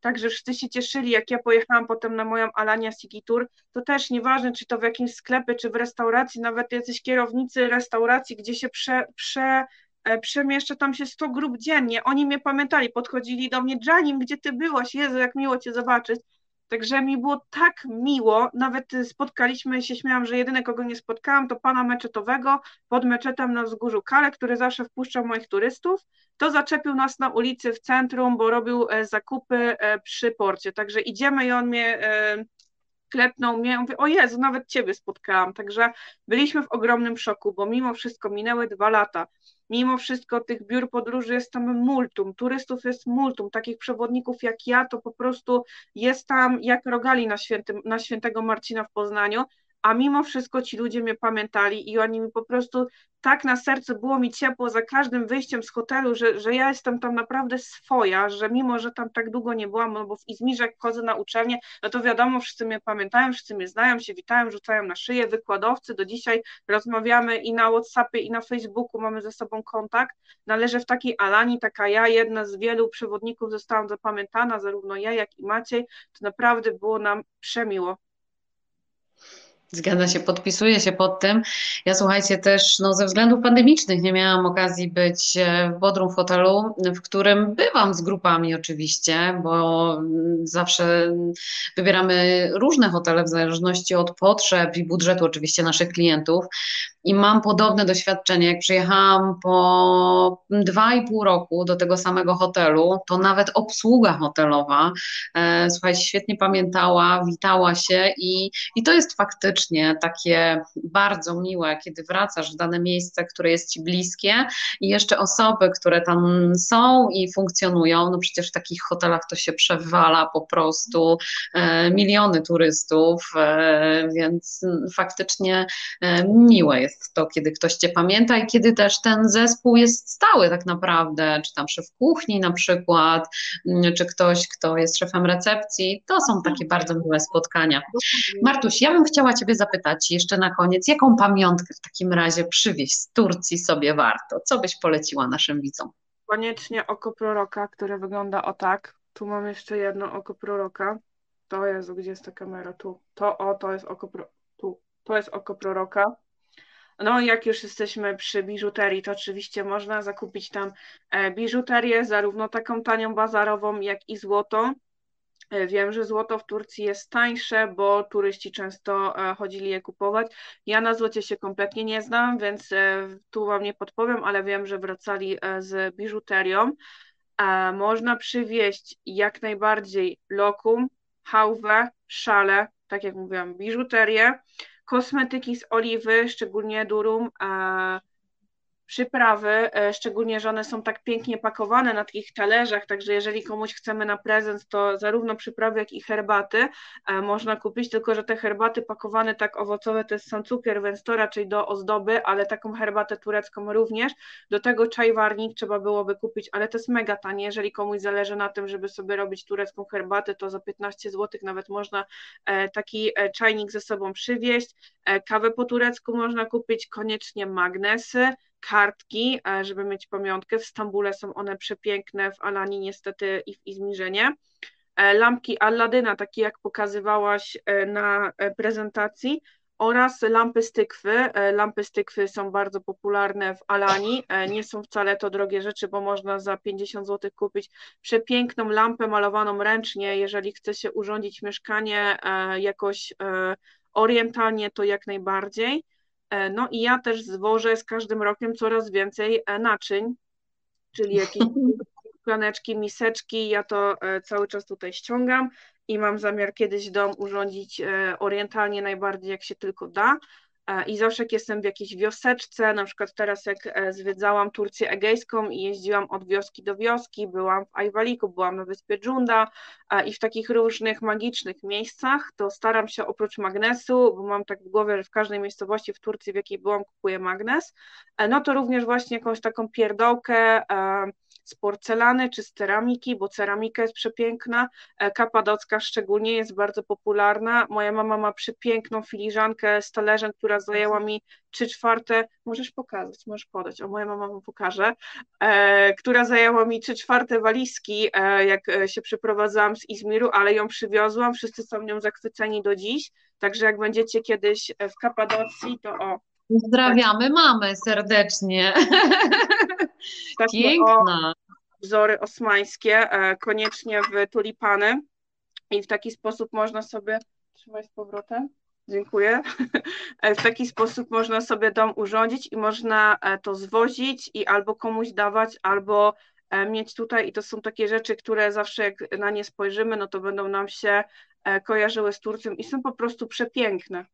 Także wszyscy się cieszyli, jak ja pojechałam potem na moją Alania Sigi Tour, to też nieważne, czy to w jakimś sklepie, czy w restauracji, nawet jacyś kierownicy restauracji, gdzie się prze, prze przemieszcza tam się 100 grup dziennie. Oni mnie pamiętali, podchodzili do mnie, Janim, gdzie ty byłaś? Jezu, jak miło cię zobaczyć. Także mi było tak miło, nawet spotkaliśmy się, śmiałam, że jedyne kogo nie spotkałam to pana meczetowego pod meczetem na wzgórzu Kale, który zawsze wpuszczał moich turystów. To zaczepił nas na ulicy w centrum, bo robił e, zakupy e, przy porcie. Także idziemy i on mnie klepnął mnie, mówię, o Jezu, nawet Ciebie spotkałam, także byliśmy w ogromnym szoku, bo mimo wszystko minęły dwa lata, mimo wszystko tych biur podróży jest tam multum, turystów jest multum, takich przewodników jak ja, to po prostu jest tam jak rogali na, świętym, na świętego Marcina w Poznaniu, a mimo wszystko ci ludzie mnie pamiętali i oni mi po prostu tak na sercu było mi ciepło za każdym wyjściem z hotelu, że, że ja jestem tam naprawdę swoja, że mimo, że tam tak długo nie byłam, no bo w Izmirze jak chodzę na uczelnię, no to wiadomo, wszyscy mnie pamiętają, wszyscy mnie znają, się witają, rzucają na szyję, wykładowcy, do dzisiaj rozmawiamy i na Whatsappie i na Facebooku mamy ze sobą kontakt, należy w takiej Alani, taka ja, jedna z wielu przewodników zostałam zapamiętana, zarówno ja, jak i Maciej, to naprawdę było nam przemiło. Zgadza się, podpisuję się pod tym. Ja słuchajcie, też no, ze względów pandemicznych nie miałam okazji być e, w Bodrum hotelu, w którym bywam z grupami oczywiście, bo mm, zawsze wybieramy różne hotele w zależności od potrzeb i budżetu oczywiście naszych klientów. I mam podobne doświadczenie. Jak przyjechałam po dwa i pół roku do tego samego hotelu, to nawet obsługa hotelowa, e, słuchajcie, świetnie pamiętała, witała się i, i to jest faktycznie takie bardzo miłe, kiedy wracasz w dane miejsce, które jest ci bliskie i jeszcze osoby, które tam są i funkcjonują, no przecież w takich hotelach to się przewala po prostu e, miliony turystów, e, więc faktycznie miłe jest jest to, kiedy ktoś Cię pamięta i kiedy też ten zespół jest stały tak naprawdę, czy tam szef kuchni na przykład, mm, czy ktoś, kto jest szefem recepcji. To są takie bardzo miłe spotkania. Martuś, ja bym chciała Ciebie zapytać jeszcze na koniec, jaką pamiątkę w takim razie przywieźć z Turcji sobie warto? Co byś poleciła naszym widzom? Koniecznie oko proroka, które wygląda o tak. Tu mam jeszcze jedno oko proroka. To jest, gdzie jest ta kamera? Tu. To o, to jest oko pro... tu. To jest oko proroka. No, jak już jesteśmy przy biżuterii, to oczywiście można zakupić tam e, biżuterię, zarówno taką tanią bazarową, jak i złoto. E, wiem, że złoto w Turcji jest tańsze, bo turyści często e, chodzili je kupować. Ja na złocie się kompletnie nie znam, więc tu Wam nie podpowiem, ale wiem, że wracali z biżuterią. Można przywieźć jak najbardziej lokum, hałwę, szale, tak jak mówiłam, biżuterię kosmetyki z oliwy, szczególnie durum, przyprawy, e, szczególnie, że one są tak pięknie pakowane na takich talerzach, także jeżeli komuś chcemy na prezent, to zarówno przyprawy, jak i herbaty e, można kupić, tylko że te herbaty pakowane tak owocowe to jest sam cukier, więc to raczej do ozdoby, ale taką herbatę turecką również. Do tego czajwarnik trzeba byłoby kupić, ale to jest mega tanie, jeżeli komuś zależy na tym, żeby sobie robić turecką herbatę, to za 15 zł nawet można e, taki czajnik ze sobą przywieźć. Kawę po turecku można kupić, koniecznie magnesy, kartki, e, żeby mieć pamiątkę. W Stambule są one przepiękne, w Alani niestety i w Izmirze nie. E, lampki Alladyna, takie jak pokazywałaś e, na prezentacji, oraz lampy stykwy. Lampy stykwy są bardzo popularne w Alani. Nie są wcale to drogie rzeczy, bo można za 50 zł kupić przepiękną lampę malowaną ręcznie. Jeżeli chce się urządzić mieszkanie jakoś orientalnie, to jak najbardziej. E, no i ja też zwożę z każdym rokiem coraz więcej e, naczyń, czyli jakieś szklaneczki, miseczki. Ja to e, cały czas tutaj ściągam i mam zamiar kiedyś dom urządzić orientalnie najbardziej jak się tylko da. E, I zawsze jak jestem w jakiejś wioseczce, na przykład teraz jak e, zwiedzałam Turcję Egejską i jeździłam od wioski do wioski, byłam w Ajwaliku, byłam na wyspie Dżunda e, i w takich różnych magicznych miejscach, to staram się oprócz magnesu, bo mam tak w głowie, że w każdej miejscowości w Turcji, w jakiej byłam, kupuję magnes, no to również właśnie jakąś taką pierdołkę, z porcelany czy z ceramiki, bo ceramika jest przepiękna, e, kapadocka szczególnie jest bardzo popularna. Moja mama ma przepiękną filiżankę z talerzem, która zajęła mi trzy czwarte, możesz pokazać, możesz podać, o moja mama wam pokaże, e, która zajęła mi trzy czwarte walizki, e, jak e, się przeprowadzałam z Izmiru, ale ją przywiozłam, wszyscy są nią zachwyceni do dziś, także jak będziecie kiedyś w Kapadocji, to o, Pozdrawiamy tak. mamy serdecznie. Piękna. Wzory osmańskie, e, koniecznie w tulipany. I w taki sposób można sobie, trzymaj z powrotem, dziękuję, e, w taki sposób można sobie dom urządzić i można e, to zwozić i albo komuś dawać, albo mieć tutaj. I to są takie rzeczy, które zawsze jak na nie spojrzymy, no to będą nam się kojarzyły z Turcją i są po prostu przepiękne.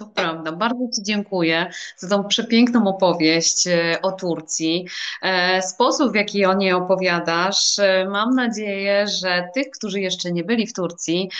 To prawda. Bardzo Ci dziękuję za tą przepiękną opowieść e, o Turcji. E, sposób, w jaki o niej opowiadasz, e, mam nadzieję, że tych, którzy jeszcze nie byli w Turcji,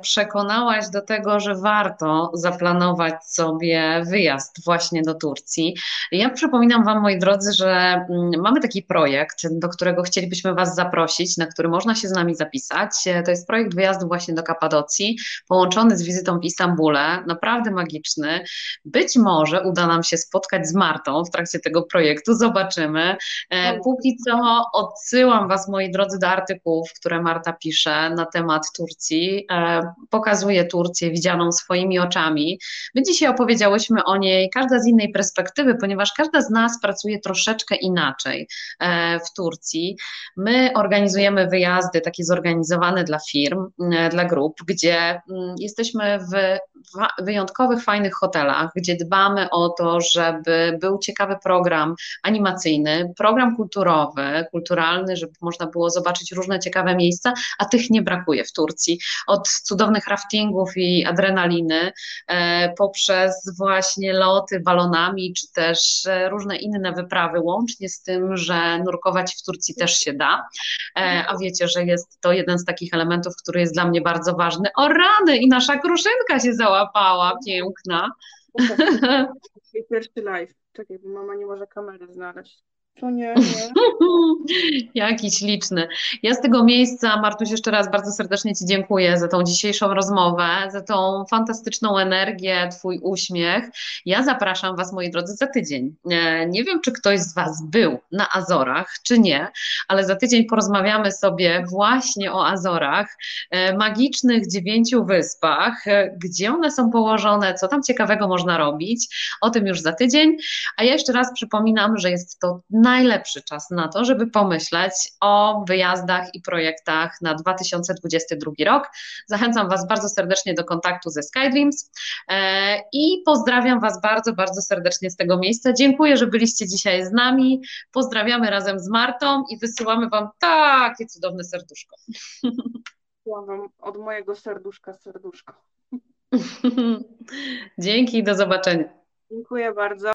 przekonałaś do tego, że warto zaplanować sobie wyjazd właśnie do Turcji. Ja przypominam Wam, moi drodzy, że mm, mamy taki projekt, do którego chcielibyśmy Was zaprosić, na który można się z nami zapisać. To jest projekt wyjazdu właśnie do Kapadocji, połączony z wizytą w Istambule. Naprawdę naprawdę magiczny. Być może uda nam się spotkać z Martą w trakcie tego projektu, zobaczymy. E, póki co odsyłam Was, moi drodzy, do artykułów, które Marta pisze na temat Turcji. E, pokazuje Turcję widzianą swoimi oczami. My dzisiaj opowiedziałyśmy o niej, każda z innej perspektywy, ponieważ każda z nas pracuje troszeczkę inaczej e, w Turcji. My organizujemy wyjazdy takie zorganizowane dla firm, dla grup, gdzie mm, jesteśmy w wyjątkowych, fajnych hotelach, gdzie dbamy o to, żeby był ciekawy program animacyjny, program kulturowy, kulturalny, żeby można było zobaczyć różne ciekawe miejsca, a tych nie brakuje w Turcji. Od cudownych raftingów i adrenaliny, e, poprzez właśnie loty balonami, czy też e, różne inne wyprawy, łącznie z tym, że nurkować w Turcji też się da. E, a wiecie, że jest to jeden z takich elementów, który jest dla mnie bardzo ważny. O rany! I nasza kruszynka się załapała, piękna. Pierwszy live. Czekaj, bo mama nie może kamery znaleźć. To nie, nie. Jakiś liczny. Ja z tego miejsca, Martuś, jeszcze raz bardzo serdecznie Ci dziękuję za tą dzisiejszą rozmowę, za tą fantastyczną energię, Twój uśmiech. Ja zapraszam Was, moi drodzy, za tydzień. E, nie wiem, czy ktoś z Was był na Azorach, czy nie, ale za tydzień porozmawiamy sobie właśnie o Azorach, e, magicznych dziewięciu wyspach, e, gdzie one są położone, co tam ciekawego można robić. O tym już za tydzień. A ja jeszcze raz przypominam, że jest to najlepszy czas na to, żeby pomyśleć o wyjazdach i projektach na 2022 rok. Zachęcam Was bardzo serdecznie do kontaktu ze Skydreams e, i pozdrawiam Was bardzo, bardzo serdecznie z tego miejsca. Dziękuję, że byliście dzisiaj z nami. Pozdrawiamy razem z Martą i wysyłamy Wam takie cudowne serduszko. Wam od mojego serduszka serduszko. Dzięki, do zobaczenia. Dziękuję bardzo.